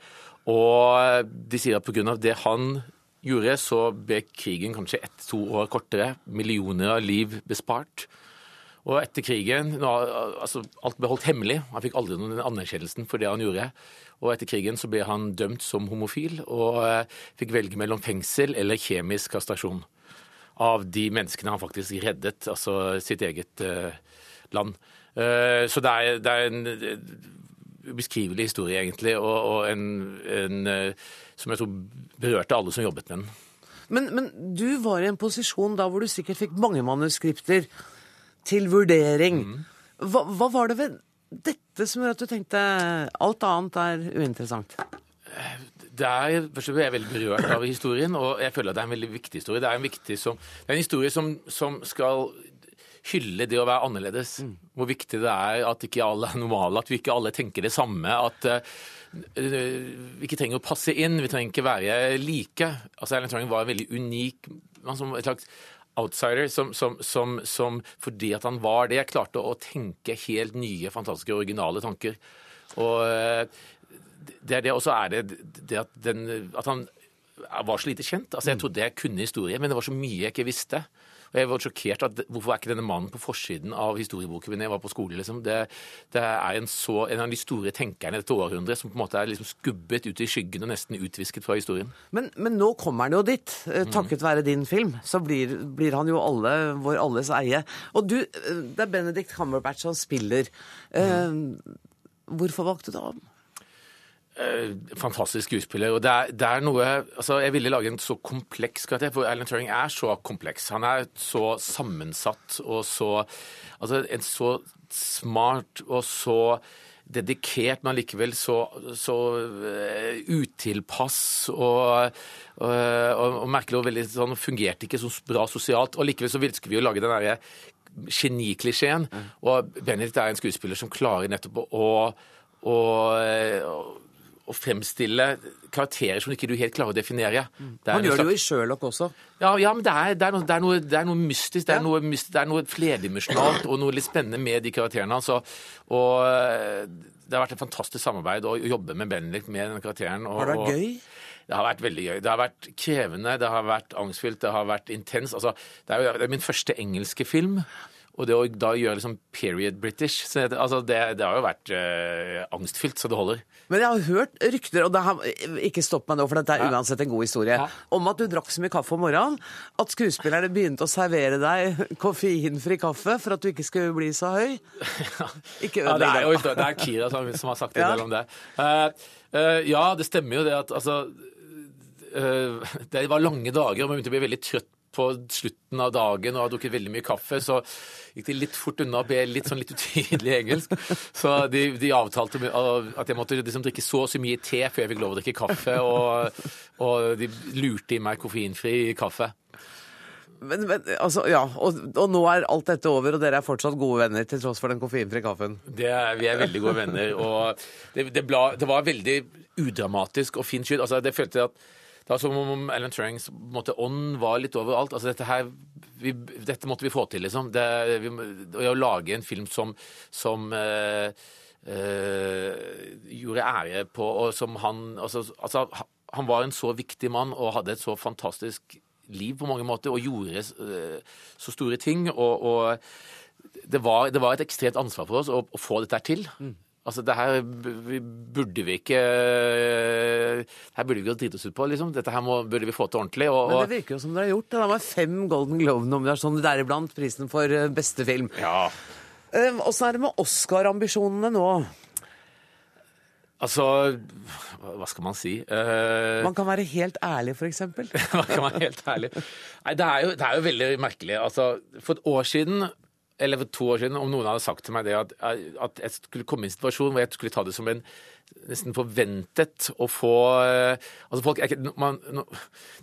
Speaker 14: Og eh, de sier at pga. det han gjorde, så ble krigen kanskje ett-to år kortere. Millioner av liv bespart. Og etter krigen altså Alt ble holdt hemmelig. Han fikk aldri noen anerkjennelsen for det han gjorde. Og etter krigen så ble han dømt som homofil og eh, fikk velge mellom fengsel eller kjemisk kastrasjon. Av de menneskene han faktisk reddet, altså sitt eget uh, land. Eh, så det er, det er en ubeskrivelig historie, egentlig, og, og en, en, eh, som jeg tror berørte alle som jobbet med den.
Speaker 1: Men, men, du var i en posisjon da hvor du sikkert fikk mange manuskripter til vurdering. Mm. Hva, hva, var det ved dette som gjorde at du tenkte alt annet er uinteressant?
Speaker 14: Det er, først er jeg veldig berørt av historien, og jeg føler at det er en veldig viktig historie. Det er en, som, det er en historie som, som skal hylle det å være annerledes. Mm. Hvor viktig det er at ikke alle er normale, at vi ikke alle tenker det samme. At uh, vi ikke trenger å passe inn, vi trenger ikke være like. Altså Erlend Trangen var en veldig unik Altså, et slags outsider som, som, som, som, fordi at han var det, klarte å tenke helt nye, fantastiske, originale tanker. Og uh, det er det, og så er det det at, den, at han var så lite kjent. Altså Jeg mm. trodde jeg kunne historie, men det var så mye jeg ikke visste. Og jeg var sjokkert at hvorfor er ikke denne mannen på forsiden av historieboken min jeg var på skole? liksom. Det, det er en, så, en, av de store tenkerne i dette århundret som på en måte er liksom skubbet ut i skyggen og nesten utvisket fra historien.
Speaker 1: Men, men nå kommer han jo dit. Eh, mhm. Takket være din film, så blir, blir han jo alle, vår alles eie. Og du, eh, det er Benedict Cumberbatch som spiller. Mm. Hvorfor valgte du ham?
Speaker 14: Eh, fantastisk skuespiller. og det er, det er, noe, altså Jeg ville lage en så kompleks karakter, for Alan Turing er så kompleks. Han er så sammensatt og så Altså en så smart og så dedikert, men likevel så, så uh, utilpass og, og, og, og merkelig og veldig sånn, fungerte ikke så bra sosialt. Og likevel så ønsker vi å lage den derre geniklisjeen. Mm. Og Benedict er en skuespiller som klarer nettopp å, å, å fremstille karakterer som ikke du helt klarer å definere.
Speaker 1: Han gjør det jo i Sherlock også.
Speaker 14: Ja, ja men det er, det, er noe, det, er noe, det er, noe, mystisk. Det er, noe, det er noe flerdimensjonalt og noe litt spennende med de karakterene. hans. Og det har vært et fantastisk samarbeid å jobbe med Benedict med den karakteren. Og,
Speaker 1: har det vært gøy?
Speaker 14: Det har vært veldig gøy. Det har vært krevende, det har vært angstfylt, det har vært intens. Altså, det, er jo, det er min første engelske film. Og det å da gjøre liksom period British det, altså det, det, har jo vært uh, angstfylt så det holder.
Speaker 1: Men jeg har hørt rykter, og det har, ikke stopp meg nå, for dette er uansett en god historie, ja. om at du drakk så mye kaffe om morgenen at skuespillerne begynte å servere deg koffeinfri kaffe for at du ikke skulle bli så høy.
Speaker 14: Ikke ja, det, er det er Kira som, som har sagt en ja. del om det. Uh, uh, ja, det stemmer jo det at altså det var lange dager, og man begynte å bli veldig trøtt på slutten av dagen og har drukket veldig mye kaffe, så gikk de litt fort unna og be litt sånn litt utydelig engelsk. Så de, de avtalte at jeg måtte liksom drikke så og så mye te før jeg fikk lov å drikke kaffe, og, og de lurte i meg koffeinfri kaffe.
Speaker 1: Men, men, altså, ja, og, og, nå er alt dette over, og dere er fortsatt gode venner til tross for den koffeinfrie kaffen?
Speaker 14: Det er, vi er veldig gode venner, og det, det, ble, det var veldig udramatisk og fint skyld. Altså, det følte jeg at det var som om Alan Turings ånd var litt overalt. Altså, dette, her, vi, dette måtte vi få til, liksom. Det, vi, å lage en film som, som øh, øh, gjorde ære på og som han altså, altså, han var en så viktig mann og hadde et så fantastisk liv på mange måter og gjorde øh, så store ting. Og, og det, var, det, var, et ekstremt ansvar for oss å, å få dette til. Mm. Altså, det her burde vi ikke Her burde vi ikke drite oss ut på, liksom. Dette her må, burde vi få til ordentlig. Og,
Speaker 1: Men det virker jo som dere har gjort det. Var fem Golden Globe-nominasjoner, deriblant prisen for eh, beste film.
Speaker 14: Ja.
Speaker 1: Åssen er det med Oscar-ambisjonene nå?
Speaker 14: Altså Hva skal man si? Uh,
Speaker 1: man kan være helt ærlig, f.eks.
Speaker 14: man kan være helt ærlig. Nei, det er, jo, det er jo veldig merkelig. Altså, for et år siden eller for to år siden, om noen hadde sagt til meg det at, at jeg skulle komme i en situasjon hvor jeg skulle ta det som en nesten forventet å få eh, altså folk er ikke, man, no,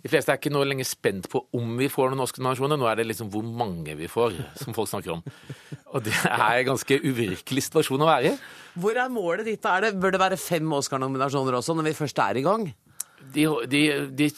Speaker 14: De fleste er ikke nå lenger spent på om vi får noen Oscar-nominasjoner. Nå er det liksom hvor mange vi får, som folk snakker om. Og det er en ganske uvirkelig situasjon å være i.
Speaker 1: Hvor er målet ditt? Er det, bør det være fem Oscar-nominasjoner også, når vi først er i gang?
Speaker 14: De, de, de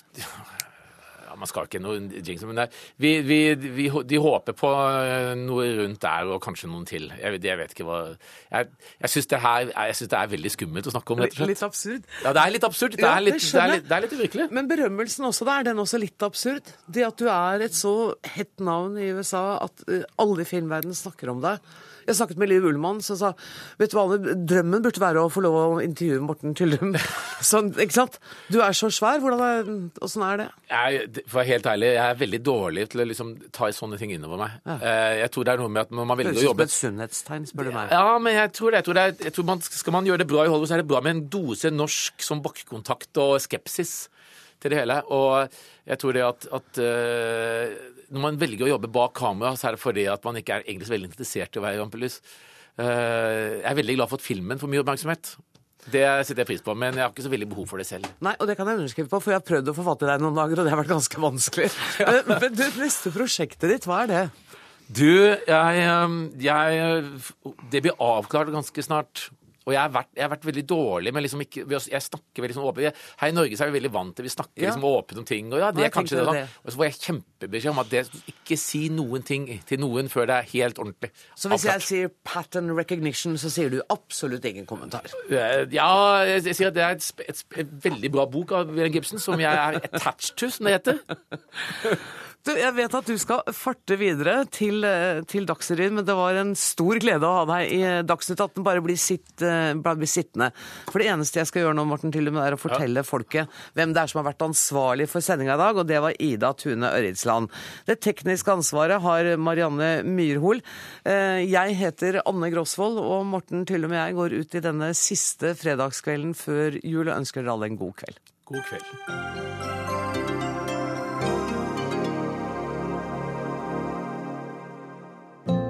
Speaker 14: man skal ikke noe jinx, men vi, vi, vi, de håper på eh, noe rundt der og kanskje noen til. Jeg, jeg vet ikke hva Jeg, jeg syns det, det, er veldig skummelt å snakke om,
Speaker 1: rett og slett. Litt absurd?
Speaker 14: Ja, det er litt absurd. Det, er, litt, det er litt, det er litt uvirkelig.
Speaker 1: Men berømmelsen også, da, er den også litt absurd? Det at du er et så hett navn i USA at eh, alle i filmverdenen snakker om deg. Jeg snakket med Liv Ullmann, som sa vet du hva, drømmen burde være å få lov å intervjue Morten Tyldum. Sånn, ikke sant? Du er så svær. Hvordan er, hvordan er det?
Speaker 14: Jeg, for å være helt ærlig, jeg er veldig dårlig til å liksom ta sånne ting innover meg. Ja. Eh, jeg tror det er noe med at når man velger å jobbe
Speaker 1: Høres ut som et sunnhetstegn, spør du meg.
Speaker 14: Ja, men jeg tror det. Jeg tror, det er, jeg tror man, skal man gjøre det bra i Hollywood, så er det bra med en dose norsk som bakkekontakt og skepsis til det hele. Og jeg tror det at, at uh, når man velger å jobbe bak kamera, så er det fordi at man ikke er egentlig så veldig interessert i å være rampelys. Uh, jeg er veldig glad for at filmen får mye oppmerksomhet. Det setter jeg pris på, men jeg har ikke så veldig behov for det selv.
Speaker 1: Nei, og det kan jeg underskrive på, for jeg har prøvd å forfatte deg noen dager, og det har vært ganske vanskelig. Ja. Eh, men du, neste prosjektet ditt, hva er det?
Speaker 14: Du, jeg, jeg Det blir avklart ganske snart. Og jeg har, vært, jeg har vært, veldig dårlig med liksom ikke Jeg snakker veldig sånn åpent. Her i Norge så er vi veldig vant til Vi snakker ja. liksom åpent om ting. Og ja, det er kanskje det. da. Og så får jeg kjempebeskjed om at det, ikke si noen ting til noen før det er helt ordentlig.
Speaker 1: Så hvis jeg sier pattern recognition, så sier du absolutt ingen kommentar?
Speaker 14: Eh, ja, jeg, sier at det er et, et, et veldig bra bok av William Gibson som jeg er attached to, som det heter.
Speaker 1: Du, jeg vet at du skal farte videre til, eh, til Dagsrevyen, men det var en stor glede å ha deg i eh, Dagsnytt 18. Bare bli, sitt, eh, bare bli sittende. For det eneste jeg skal gjøre nå, Morten Tyllum, er å fortelle ja. folket hvem det er som har vært ansvarlig for sendinga i dag, og det var Ida Tune Ørritsland. Det tekniske ansvaret har Marianne Myrhol. Jeg heter Anne Grosvold, og Morten Tyllum og jeg går ut i denne siste fredagskvelden før jul og ønsker dere alle en god kveld.
Speaker 14: God kveld.